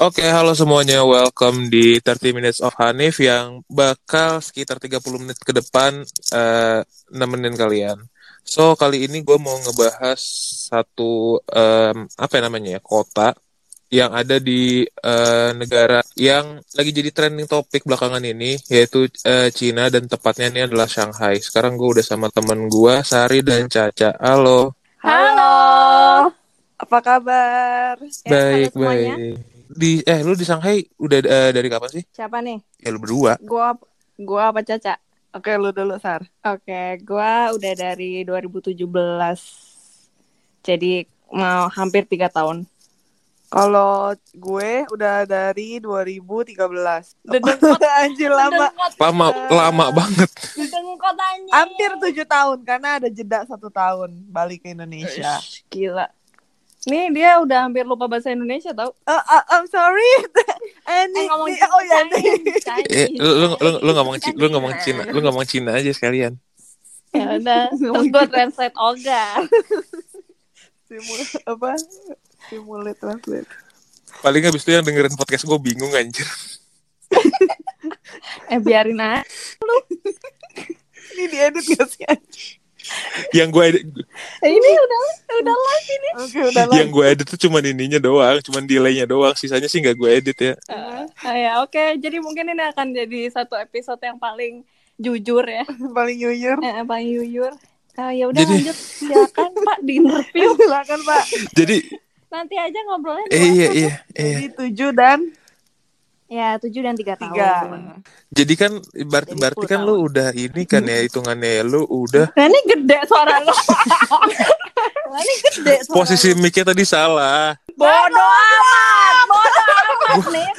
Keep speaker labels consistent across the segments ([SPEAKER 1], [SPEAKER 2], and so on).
[SPEAKER 1] Oke, halo semuanya. Welcome di 30 Minutes of Hanif yang bakal sekitar 30 menit ke depan eh, nemenin kalian. So, kali ini gue mau ngebahas satu, em, apa ya namanya ya, kota yang ada di eh, negara yang lagi jadi trending topik belakangan ini, yaitu eh, Cina dan tepatnya ini adalah Shanghai. Sekarang gue udah sama temen gue, Sari dan Caca. Halo.
[SPEAKER 2] Halo. Apa kabar?
[SPEAKER 3] Ya,
[SPEAKER 1] baik,
[SPEAKER 3] semuanya.
[SPEAKER 1] baik. Di, eh, lu di Shanghai udah eh, dari kapan sih?
[SPEAKER 3] Siapa nih?
[SPEAKER 1] Ya, lu berdua.
[SPEAKER 3] Gua gua apa Caca?
[SPEAKER 2] Oke, lu dulu, Sar.
[SPEAKER 3] Oke, gua udah dari 2017. Jadi mau hampir tiga tahun.
[SPEAKER 2] Kalau gue udah dari 2013.
[SPEAKER 3] Dedengkot.
[SPEAKER 2] Anjir lama.
[SPEAKER 1] Lama, lama banget.
[SPEAKER 3] Dedengkot anjing.
[SPEAKER 2] Hampir tujuh tahun karena ada jeda satu tahun balik ke Indonesia.
[SPEAKER 3] Ish, Gila. Nih dia udah hampir lupa bahasa Indonesia tau?
[SPEAKER 2] Uh, uh, I'm sorry. eh,
[SPEAKER 3] Eh
[SPEAKER 2] nih,
[SPEAKER 3] ngomong
[SPEAKER 2] nih, oh ya nih.
[SPEAKER 3] Chinese, Chinese.
[SPEAKER 1] Eh, lu, lu, lu, lu ngomong Ci- lu ngomong Cina, lu ngomong Cina aja sekalian.
[SPEAKER 3] Ya udah. Terus gue translate Olga.
[SPEAKER 2] Simul apa? Simulate translate.
[SPEAKER 1] Paling habis itu yang dengerin podcast gue bingung anjir.
[SPEAKER 3] Eh biarin aja.
[SPEAKER 2] Ini diedit gak sih? anjir?
[SPEAKER 1] Yang gue edit,
[SPEAKER 3] Eh, ini udah udah live ini.
[SPEAKER 2] Oke, udah
[SPEAKER 1] yang gue edit tuh cuman ininya doang, cuman delaynya doang. Sisanya sih nggak gue edit ya.
[SPEAKER 3] Eh, ah, ya oke. Jadi mungkin ini akan jadi satu episode yang paling jujur ya.
[SPEAKER 2] Paling nyuyur.
[SPEAKER 3] Eh, paling jujur. Ah, ya udah
[SPEAKER 1] Jadi-
[SPEAKER 3] lanjut silakan Pak di interview.
[SPEAKER 2] Silakan, Pak.
[SPEAKER 1] Jadi,
[SPEAKER 3] Nanti aja ngobrolnya.
[SPEAKER 1] eh, iya iya iya.
[SPEAKER 2] Jadi tujuh dan
[SPEAKER 3] Ya tujuh dan tiga tahun.
[SPEAKER 2] tiga.
[SPEAKER 1] Jadi kan berarti
[SPEAKER 3] Jadi
[SPEAKER 1] berarti
[SPEAKER 3] 10
[SPEAKER 1] kan lu udah ini kan ya hitungannya ya, lu udah
[SPEAKER 3] Nah, ini gede suara lo. Nah, ini gede suara
[SPEAKER 1] posisi mic-nya tadi salah.
[SPEAKER 3] Bodoh amat. Bodoh amat nih.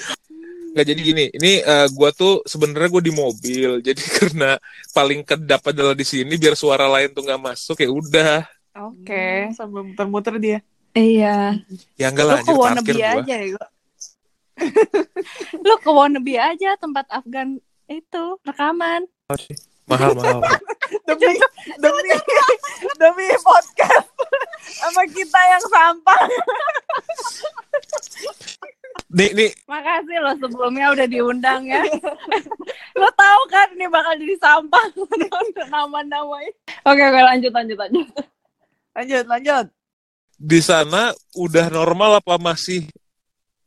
[SPEAKER 1] Nggak jadi gini, ini eh, gua tuh sebenarnya gue di mobil, jadi karena paling kedap adalah di sini biar suara lain tuh nggak masuk ya udah.
[SPEAKER 3] Oke.
[SPEAKER 2] Sambil muter-muter dia.
[SPEAKER 3] Iya.
[SPEAKER 1] Ya enggak
[SPEAKER 3] Lu
[SPEAKER 1] lah, anjir parkir gua.
[SPEAKER 3] aja ya. Lu ke wannabe aja tempat Afgan itu rekaman.
[SPEAKER 1] Mahal mahal.
[SPEAKER 2] demi demi demi podcast sama kita yang sampah
[SPEAKER 1] Nih nih
[SPEAKER 3] Makasih lo sebelumnya udah diundang ya. lo tahu kan ini bakal jadi sampah nama-namanya. Oke oke lanjut lanjut lanjut.
[SPEAKER 2] lanjut lanjut
[SPEAKER 1] di sana udah normal apa masih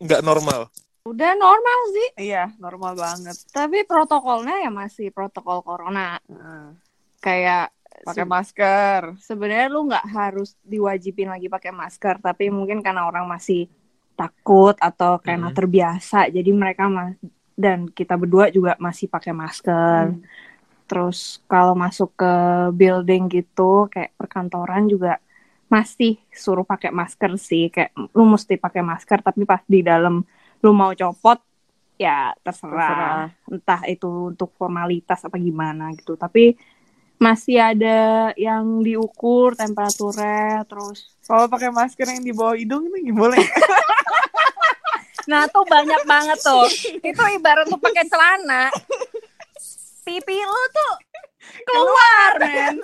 [SPEAKER 1] nggak normal?
[SPEAKER 3] Udah normal sih,
[SPEAKER 2] iya normal banget
[SPEAKER 3] tapi protokolnya ya masih protokol corona.
[SPEAKER 2] Nah,
[SPEAKER 3] Kayak
[SPEAKER 2] pakai masker
[SPEAKER 3] sebenarnya lu nggak harus diwajibin lagi pakai masker, tapi mungkin karena orang masih takut atau karena
[SPEAKER 1] Mhm.
[SPEAKER 3] terbiasa, jadi mereka mas dan kita berdua juga masih pakai masker.
[SPEAKER 2] Hmm.
[SPEAKER 3] Terus kalau masuk ke building gitu kayak perkantoran juga masih suruh pakai masker sih kayak lu mesti pakai masker tapi pas di dalam lu mau copot ya terserah, entah itu untuk formalitas apa gimana gitu. Tapi masih ada yang diukur temperaturnya terus
[SPEAKER 2] kalau pakai masker yang di bawah hidung ini boleh
[SPEAKER 3] nah tuh banyak banget tuh. Itu ibarat lu pakai celana pipi lu tuh keluar men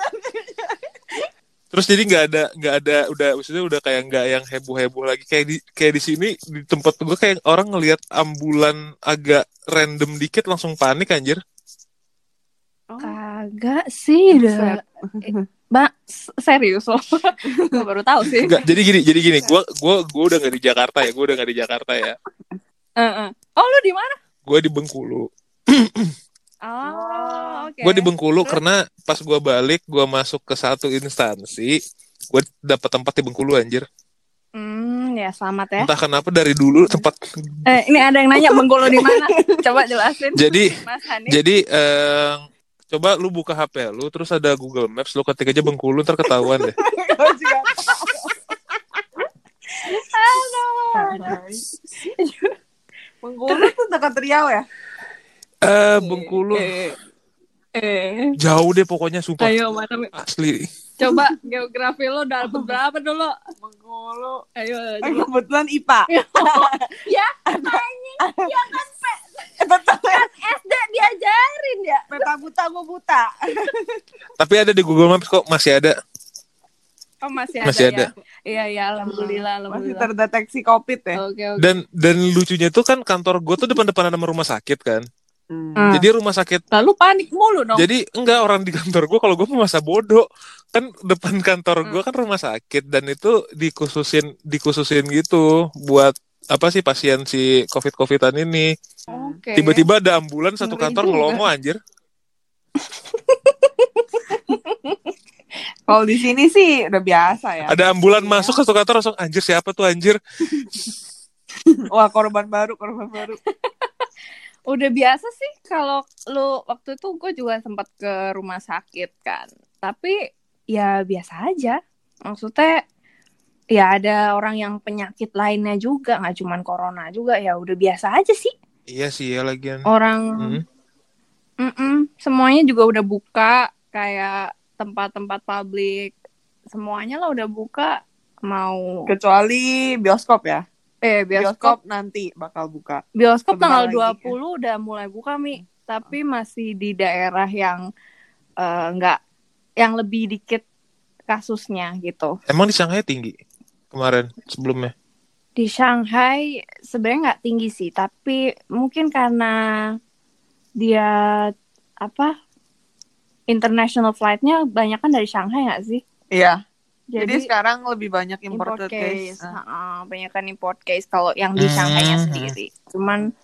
[SPEAKER 1] Terus jadi nggak ada nggak ada udah maksudnya udah kayak nggak yang heboh heboh lagi kayak di kayak di sini di tempat gue kayak orang ngelihat ambulan agak random dikit langsung panik anjir.
[SPEAKER 3] Kagak sih udah. Mbak serius loh. Gue baru tahu sih.
[SPEAKER 1] Enggak, jadi gini, jadi gini, gua gua gua udah nggak di Jakarta ya, gua udah nggak di Jakarta ya.
[SPEAKER 3] Heeh. Oh lu di mana?
[SPEAKER 1] Gua di Bengkulu.
[SPEAKER 3] Oh, oke.
[SPEAKER 1] Gua di Bengkulu karena pas gua balik, gua masuk ke satu instansi, gua dapet tempat di Bengkulu anjir.
[SPEAKER 3] Hmm, ya selamat ya.
[SPEAKER 1] Entah kenapa dari dulu tempat
[SPEAKER 3] Eh, ini ada yang nanya Bengkulu di mana? Coba jelasin.
[SPEAKER 1] jadi
[SPEAKER 3] Mas Hanif.
[SPEAKER 1] Jadi eh, coba lu buka HP lu, terus ada Google Maps, lu ketik aja Bengkulu, ntar ketahuan deh.
[SPEAKER 2] Juga Bengkulu tuh dekat Riau ya
[SPEAKER 1] Eh Bengkulu
[SPEAKER 3] Eh, eh.
[SPEAKER 1] jauh deh pokoknya sumpah
[SPEAKER 3] Ayo, mana?
[SPEAKER 1] Asli.
[SPEAKER 3] Coba geografi lo dapat berapa dulu?
[SPEAKER 2] Bengkulu
[SPEAKER 3] Ayo.
[SPEAKER 2] Eh, kebetulan IPA
[SPEAKER 3] ya, anjing. Ya kan, Pe.
[SPEAKER 2] Eh, betul
[SPEAKER 3] Kan SD diajarin ya.
[SPEAKER 2] peta buta gua buta
[SPEAKER 1] Tapi ada di Google Maps kok masih ada.
[SPEAKER 3] Oh, masih ada.
[SPEAKER 1] Masih
[SPEAKER 3] ya?
[SPEAKER 1] ada.
[SPEAKER 3] Iya iya alhamdulillah
[SPEAKER 2] Masih
[SPEAKER 3] alhamdulillah.
[SPEAKER 2] terdeteksi COVID ya.
[SPEAKER 3] Oke oke.
[SPEAKER 1] Dan dan lucunya tuh kan kantor gue tuh depan-depan sama rumah sakit kan.
[SPEAKER 2] Hmm.
[SPEAKER 3] Hmm.
[SPEAKER 1] Jadi rumah sakit
[SPEAKER 3] Lalu panik mulu dong.
[SPEAKER 1] Jadi enggak orang di kantor gue kalau gue masa bodoh kan depan kantor gue kan rumah sakit dan itu dikhususin dikhususin gitu buat apa sih pasien si covid covidan ini
[SPEAKER 3] Oke.
[SPEAKER 1] tiba-tiba ada ambulan satu
[SPEAKER 3] Ngeri
[SPEAKER 1] kantor
[SPEAKER 3] juga.
[SPEAKER 1] ngelomo anjir
[SPEAKER 2] Kalau di sini sih udah biasa ya.
[SPEAKER 1] ada ambulan
[SPEAKER 2] Iya.
[SPEAKER 1] masuk satu kantor langsung anjir siapa tuh anjir
[SPEAKER 2] Wah korban baru, korban baru.
[SPEAKER 3] Udah biasa sih kalau lu waktu itu gue juga sempat ke rumah sakit kan. Tapi ya biasa aja. Maksudnya ya ada orang yang penyakit lainnya juga nggak cuman corona juga ya udah biasa aja sih
[SPEAKER 1] iya sih ya lagian
[SPEAKER 3] orang
[SPEAKER 1] Hmm.
[SPEAKER 3] Mm-mm, semuanya juga udah buka kayak tempat-tempat publik semuanya lah udah buka mau
[SPEAKER 2] Kecuali bioskop ya.
[SPEAKER 3] Eh bioskop
[SPEAKER 2] Bioskop nanti bakal buka.
[SPEAKER 3] bioskop
[SPEAKER 2] Sebentar
[SPEAKER 3] tanggal
[SPEAKER 2] lagi,
[SPEAKER 3] 20 udah mulai buka mi. Tapi masih di daerah yang eh, nggak yang lebih dikit kasusnya gitu.
[SPEAKER 1] Emang di Shanghai tinggi kemarin sebelumnya?
[SPEAKER 3] Di Shanghai sebenarnya nggak tinggi sih tapi mungkin karena dia apa international flightnya banyak kan dari Shanghai nggak sih?
[SPEAKER 2] Iya. Jadi,
[SPEAKER 3] jadi,
[SPEAKER 2] sekarang lebih banyak
[SPEAKER 3] import
[SPEAKER 2] imported
[SPEAKER 3] case,
[SPEAKER 2] case. Ah.
[SPEAKER 3] Heeh, banyak kan import case kalau yang di
[SPEAKER 1] Hmm.
[SPEAKER 3] Shanghai-nya sendiri. Cuman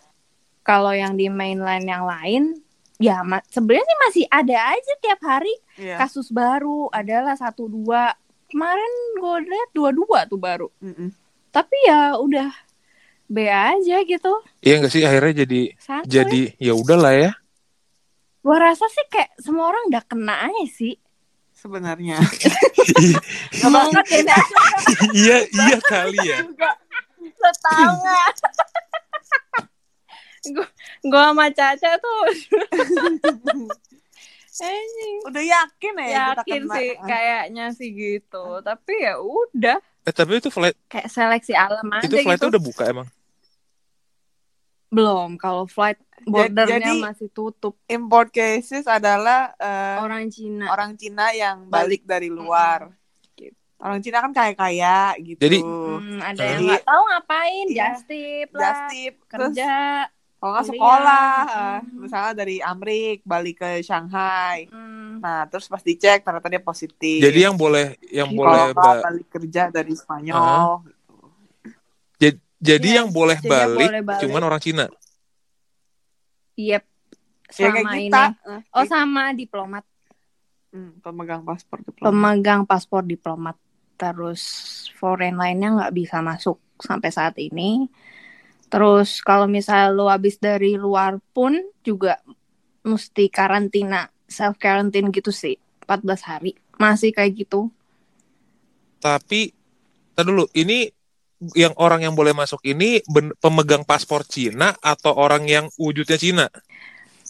[SPEAKER 3] kalau yang di mainland yang lain, ya ma- sebenarnya sih masih ada aja tiap hari
[SPEAKER 2] Iya.
[SPEAKER 3] kasus baru adalah satu dua. Kemarin gue lihat dua dua tuh baru.
[SPEAKER 2] Mm-mm.
[SPEAKER 3] Tapi ya udah be aja gitu.
[SPEAKER 1] iya nggak sih akhirnya jadi
[SPEAKER 3] Santai.
[SPEAKER 1] jadi ya udahlah ya
[SPEAKER 3] Gua rasa sih kayak semua orang udah kena aja sih.
[SPEAKER 2] Sebenarnya.
[SPEAKER 3] Ngomong ini
[SPEAKER 1] iya iya kali ya.
[SPEAKER 3] Gak? Gue sama Caca tuh. Anjing.
[SPEAKER 2] Udah yakin ya kita
[SPEAKER 3] yakin
[SPEAKER 2] kena.
[SPEAKER 3] sih kayaknya sih gitu. Tapi ya udah.
[SPEAKER 1] Eh tapi itu flight
[SPEAKER 3] kayak seleksi alam aja
[SPEAKER 1] itu flightnya
[SPEAKER 3] gitu.
[SPEAKER 1] udah buka emang?
[SPEAKER 3] Belum. Kalau flight bordernya
[SPEAKER 2] jadi-
[SPEAKER 3] masih tutup
[SPEAKER 2] Import cases adalah eh,
[SPEAKER 3] orang Cina
[SPEAKER 2] orang Cina yang balik dari luar.
[SPEAKER 3] Gitu.
[SPEAKER 2] Orang Cina kan kaya-kaya gitu.
[SPEAKER 1] Jadi-
[SPEAKER 3] Hmm, ada
[SPEAKER 2] Jadi-
[SPEAKER 3] yang nggak tahu ngapain
[SPEAKER 2] Iya.
[SPEAKER 3] just tip lah
[SPEAKER 2] just tip terus
[SPEAKER 3] kerja
[SPEAKER 2] kalau nggak sekolah,
[SPEAKER 3] Hmm.
[SPEAKER 2] misalnya dari Amrik balik ke Shanghai.
[SPEAKER 3] Hmm,
[SPEAKER 2] Nah, terus pas dicek ternyata dia positif.
[SPEAKER 1] jadi yang boleh yang
[SPEAKER 2] Kalau
[SPEAKER 1] boleh ba-
[SPEAKER 2] balik kerja dari Spanyol.
[SPEAKER 1] jadi
[SPEAKER 3] Iya,
[SPEAKER 1] yang boleh
[SPEAKER 3] jadi yang
[SPEAKER 1] balik,
[SPEAKER 3] boleh balik.
[SPEAKER 1] cuman orang Cina
[SPEAKER 3] yep.
[SPEAKER 2] Ya
[SPEAKER 3] sama
[SPEAKER 2] kayak
[SPEAKER 3] ini.
[SPEAKER 2] Kita. Eh,
[SPEAKER 3] oh sama diplomat.
[SPEAKER 2] Hmm, pemegang paspor diplomat.
[SPEAKER 3] pemegang paspor diplomat. Terus foreign lainnya nggak bisa masuk sampai saat ini. Terus kalau misalnya lo habis dari luar pun juga mesti karantina self quarantine gitu sih 14 hari. Masih kayak gitu.
[SPEAKER 1] Tapi dulu ini yang orang yang boleh masuk ini ben- pemegang paspor Cina atau orang yang wujudnya Cina?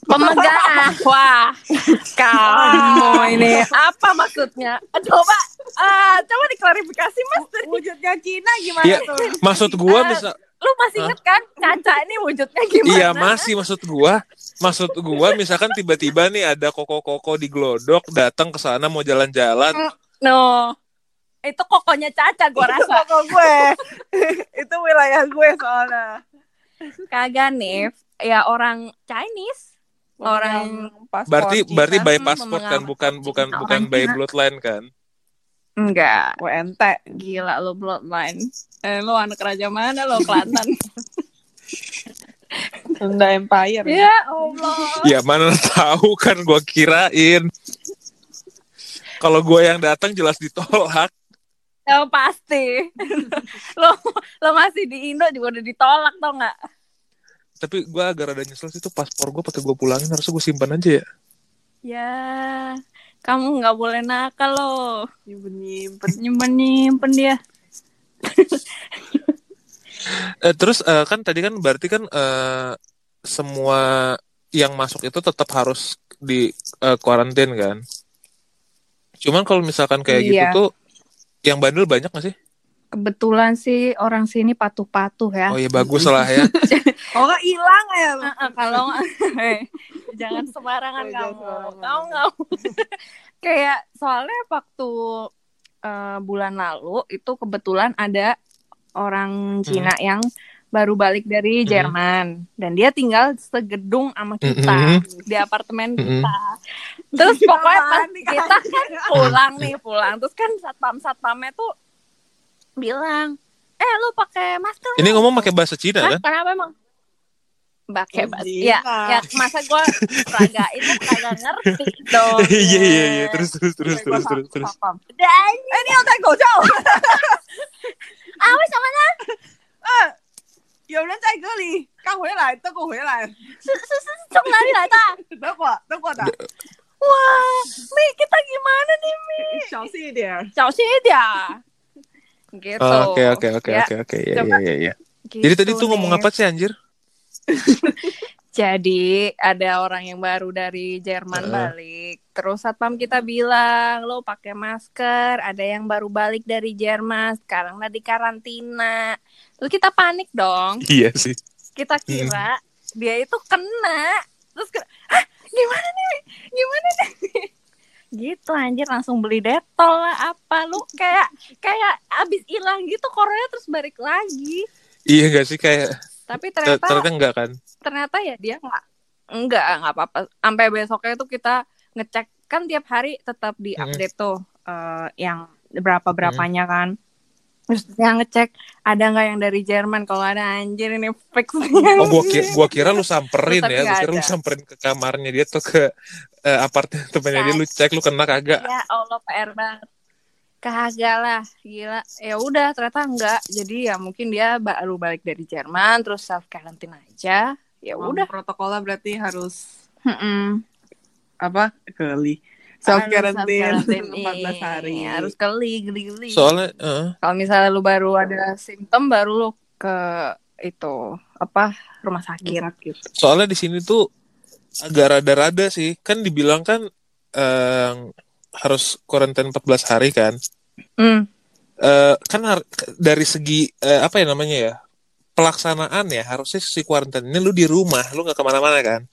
[SPEAKER 3] Pemegang. Wah kamu ini. Apa maksudnya? Coba ah coba diklarifikasi mas.
[SPEAKER 2] Wujudnya Cina gimana
[SPEAKER 1] Iya.
[SPEAKER 2] tuh?
[SPEAKER 1] maksud gua
[SPEAKER 3] Ah,
[SPEAKER 1] misal
[SPEAKER 3] lu masih inget kan Caca ini wujudnya gimana?
[SPEAKER 1] Iya masih maksud gua. Maksud gua misalkan tiba-tiba nih ada koko-koko di glodok datang ke sana mau jalan-jalan.
[SPEAKER 3] No itu kokonya Caca gua rasa
[SPEAKER 2] Koko gue. itu wilayah gue soalnya.
[SPEAKER 3] kagak nih ya orang Chinese orang
[SPEAKER 2] paspor
[SPEAKER 1] berarti
[SPEAKER 2] Cina.
[SPEAKER 1] berarti by passport kan bukan
[SPEAKER 3] paspor
[SPEAKER 1] bukan
[SPEAKER 3] Cina,
[SPEAKER 1] bukan by
[SPEAKER 3] Cina.
[SPEAKER 1] bloodline kan
[SPEAKER 3] enggak
[SPEAKER 2] WNT.
[SPEAKER 3] gila lo bloodline eh lo anak raja mana lo Kelantan
[SPEAKER 2] Sunda Empire.
[SPEAKER 3] ya Allah
[SPEAKER 1] ya mana tahu kan gua kirain kalau gua yang datang jelas ditolak
[SPEAKER 3] ya pasti lo lo masih di Indo juga udah ditolak tau nggak
[SPEAKER 1] tapi gua agak rada nyesel sih tuh paspor gua pakai gua pulangin harusnya gua simpan aja ya
[SPEAKER 3] ya kamu nggak boleh nakal lo
[SPEAKER 2] Nyimpen-nyimpen.
[SPEAKER 3] nyimpen nyimpen dia
[SPEAKER 1] Eh, terus eh, kan tadi kan berarti kan eh, semua yang masuk itu tetap harus di eh, karantin kan. Cuman kalau misalkan kayak gitu
[SPEAKER 3] Iya.
[SPEAKER 1] tuh yang bandel banyak gak sih?
[SPEAKER 3] kebetulan sih orang sini patuh-patuh ya
[SPEAKER 1] Oh iya bagus lah ya.
[SPEAKER 2] Oh nggak hilang ya
[SPEAKER 3] kalau eh, jangan sembarangan
[SPEAKER 2] Oh, jangan
[SPEAKER 3] kamu
[SPEAKER 2] sembarangan.
[SPEAKER 3] tahu nggak kayak soalnya waktu eh, bulan lalu itu kebetulan ada orang
[SPEAKER 1] Hmm.
[SPEAKER 3] Cina yang baru balik dari
[SPEAKER 1] Mhm.
[SPEAKER 3] Jerman dan dia tinggal segedung sama kita
[SPEAKER 1] Mhm.
[SPEAKER 3] di apartemen
[SPEAKER 1] Mhm.
[SPEAKER 3] kita Terus pokoknya pas
[SPEAKER 2] Apaan nih, Kak?
[SPEAKER 3] kita kan pulang nih pulang terus kan satpam satpamnya tuh bilang, eh lu pakai masker
[SPEAKER 1] Ini
[SPEAKER 3] nggak?"
[SPEAKER 1] ngomong pakai bahasa Cina
[SPEAKER 3] Hah,
[SPEAKER 1] kan?
[SPEAKER 3] kenapa emang? Pakai
[SPEAKER 2] Oh,
[SPEAKER 3] bahasa.
[SPEAKER 2] Cina.
[SPEAKER 3] Ya, ya masa gue raga itu kagak ngerti dong.
[SPEAKER 1] Iya iya iya terus terus terus terus terus terus.
[SPEAKER 3] Satpam.
[SPEAKER 2] 哎，你有戴口罩？
[SPEAKER 3] 啊，为什么呢？
[SPEAKER 2] 有人在隔离，刚回来，德国回来，
[SPEAKER 3] 是是是从哪里来的？
[SPEAKER 2] 德国德国的，
[SPEAKER 3] Wah, Mi kita gimana nih Mi?
[SPEAKER 2] 小心一点。
[SPEAKER 3] 小心一点. Gitu.
[SPEAKER 1] Oh, Oke oke oke
[SPEAKER 3] Ya,
[SPEAKER 1] oke oke ya
[SPEAKER 3] coba.
[SPEAKER 1] ya ya ya.
[SPEAKER 3] gitu
[SPEAKER 1] Jadi tadi tuh ngomong
[SPEAKER 3] nih.
[SPEAKER 1] apa sih anjir?
[SPEAKER 3] Jadi ada orang yang baru dari Jerman
[SPEAKER 1] Heeh.
[SPEAKER 3] balik. Terus satpam kita bilang, lo pakai masker. Ada yang baru balik dari Jerman, sekarang lagi karantina. Terus kita panik dong.
[SPEAKER 1] Iya sih.
[SPEAKER 3] Kita kira dia itu kena. Terus kira, ah gimana nih? Gimana nih? gitu anjir langsung beli detol lah apa lu kayak kayak abis hilang gitu korea terus balik lagi
[SPEAKER 1] Iya gak sih kayak
[SPEAKER 3] tapi
[SPEAKER 1] ter-
[SPEAKER 3] ternyata
[SPEAKER 1] ternyata enggak kan?
[SPEAKER 3] ternyata ya dia nggak enggak nggak apa-apa sampai besoknya tuh kita ngecek kan tiap hari tetap di update tuh eh, yang berapa berapanya kan terus dia ngecek ada nggak yang dari Jerman? Kalau ada anjir ini fix.
[SPEAKER 1] Oh gua kira, gua kira lu samperin ya, gua kira lu samperin ke kamarnya dia tuh ke eh, apartemennya dia lu cek lu kena kagak.
[SPEAKER 3] ya Allah PR banget. Kagak lah gila. Ya udah ternyata enggak jadi ya mungkin dia baru balik dari Jerman terus self karantina aja. Ya
[SPEAKER 2] Oh,
[SPEAKER 3] udah.
[SPEAKER 2] protokolnya berarti harus
[SPEAKER 3] Mm-mm.
[SPEAKER 2] apa? Geli. Self
[SPEAKER 3] self-quarantine.
[SPEAKER 2] 14 hari.
[SPEAKER 3] Iya, harus geli geli geli
[SPEAKER 1] Soalnya eh,
[SPEAKER 3] kalau misalnya lu baru ada simptom baru lu ke itu apa rumah sakit
[SPEAKER 2] sakit.
[SPEAKER 1] soalnya di sini tuh agak rada-rada sih. Kan dibilang kan eh, harus karantina 14 hari kan.
[SPEAKER 3] hmm.
[SPEAKER 1] Eh, kan dari segi eh, apa ya namanya ya? pelaksanaan ya harusnya si karantinanya lu di rumah, lu nggak ke mana-mana kan?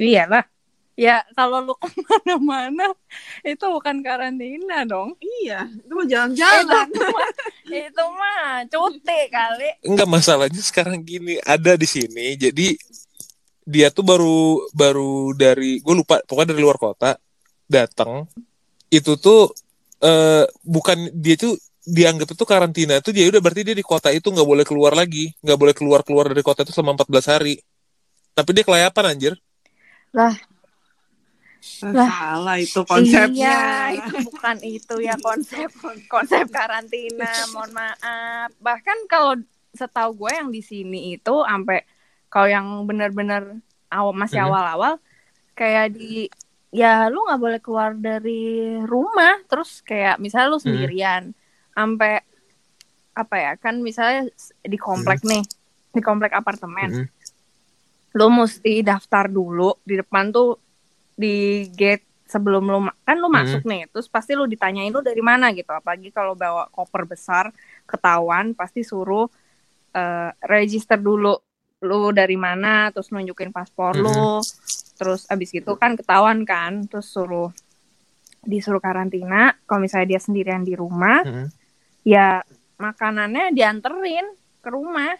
[SPEAKER 3] iyalah ya kalau lu ke mana-mana itu bukan karantina dong.
[SPEAKER 2] Iya, itu mau jalan-jalan.
[SPEAKER 3] itu mah itu mah cuti kali.
[SPEAKER 1] Enggak masalahnya sekarang gini ada di sini jadi dia tuh baru baru dari gue lupa pokoknya dari luar kota datang itu tuh eh bukan dia tuh dianggap itu karantina itu dia udah berarti dia di kota itu nggak boleh keluar lagi nggak boleh keluar keluar dari kota itu selama 14 hari. Tapi dia kelayapan anjir.
[SPEAKER 3] Lah Lah.
[SPEAKER 2] Salah itu konsepnya.
[SPEAKER 3] Iya, itu bukan itu ya konsep konsep karantina. Mohon maaf. Bahkan kalau setahu gue yang di sini itu sampai kalau yang benar-benar awal masih
[SPEAKER 1] Mhm.
[SPEAKER 3] awal-awal kayak di ya lu nggak boleh keluar dari rumah terus kayak misalnya lu sendirian sampai apa ya kan misalnya di komplek nih di komplek apartemen
[SPEAKER 1] Mhm.
[SPEAKER 3] lu mesti daftar dulu di depan tuh di gate sebelum lu kan lu
[SPEAKER 1] Hmm.
[SPEAKER 3] masuk nih terus pasti lu ditanyain lu dari mana gitu apalagi kalau bawa koper besar ketahuan pasti suruh eh, register dulu lu dari mana terus nunjukin paspor
[SPEAKER 1] Hmm.
[SPEAKER 3] lu terus abis gitu kan ketahuan kan terus suruh disuruh karantina kalau misalnya dia sendirian di rumah
[SPEAKER 1] Mhm.
[SPEAKER 3] ya makanannya dianterin ke rumah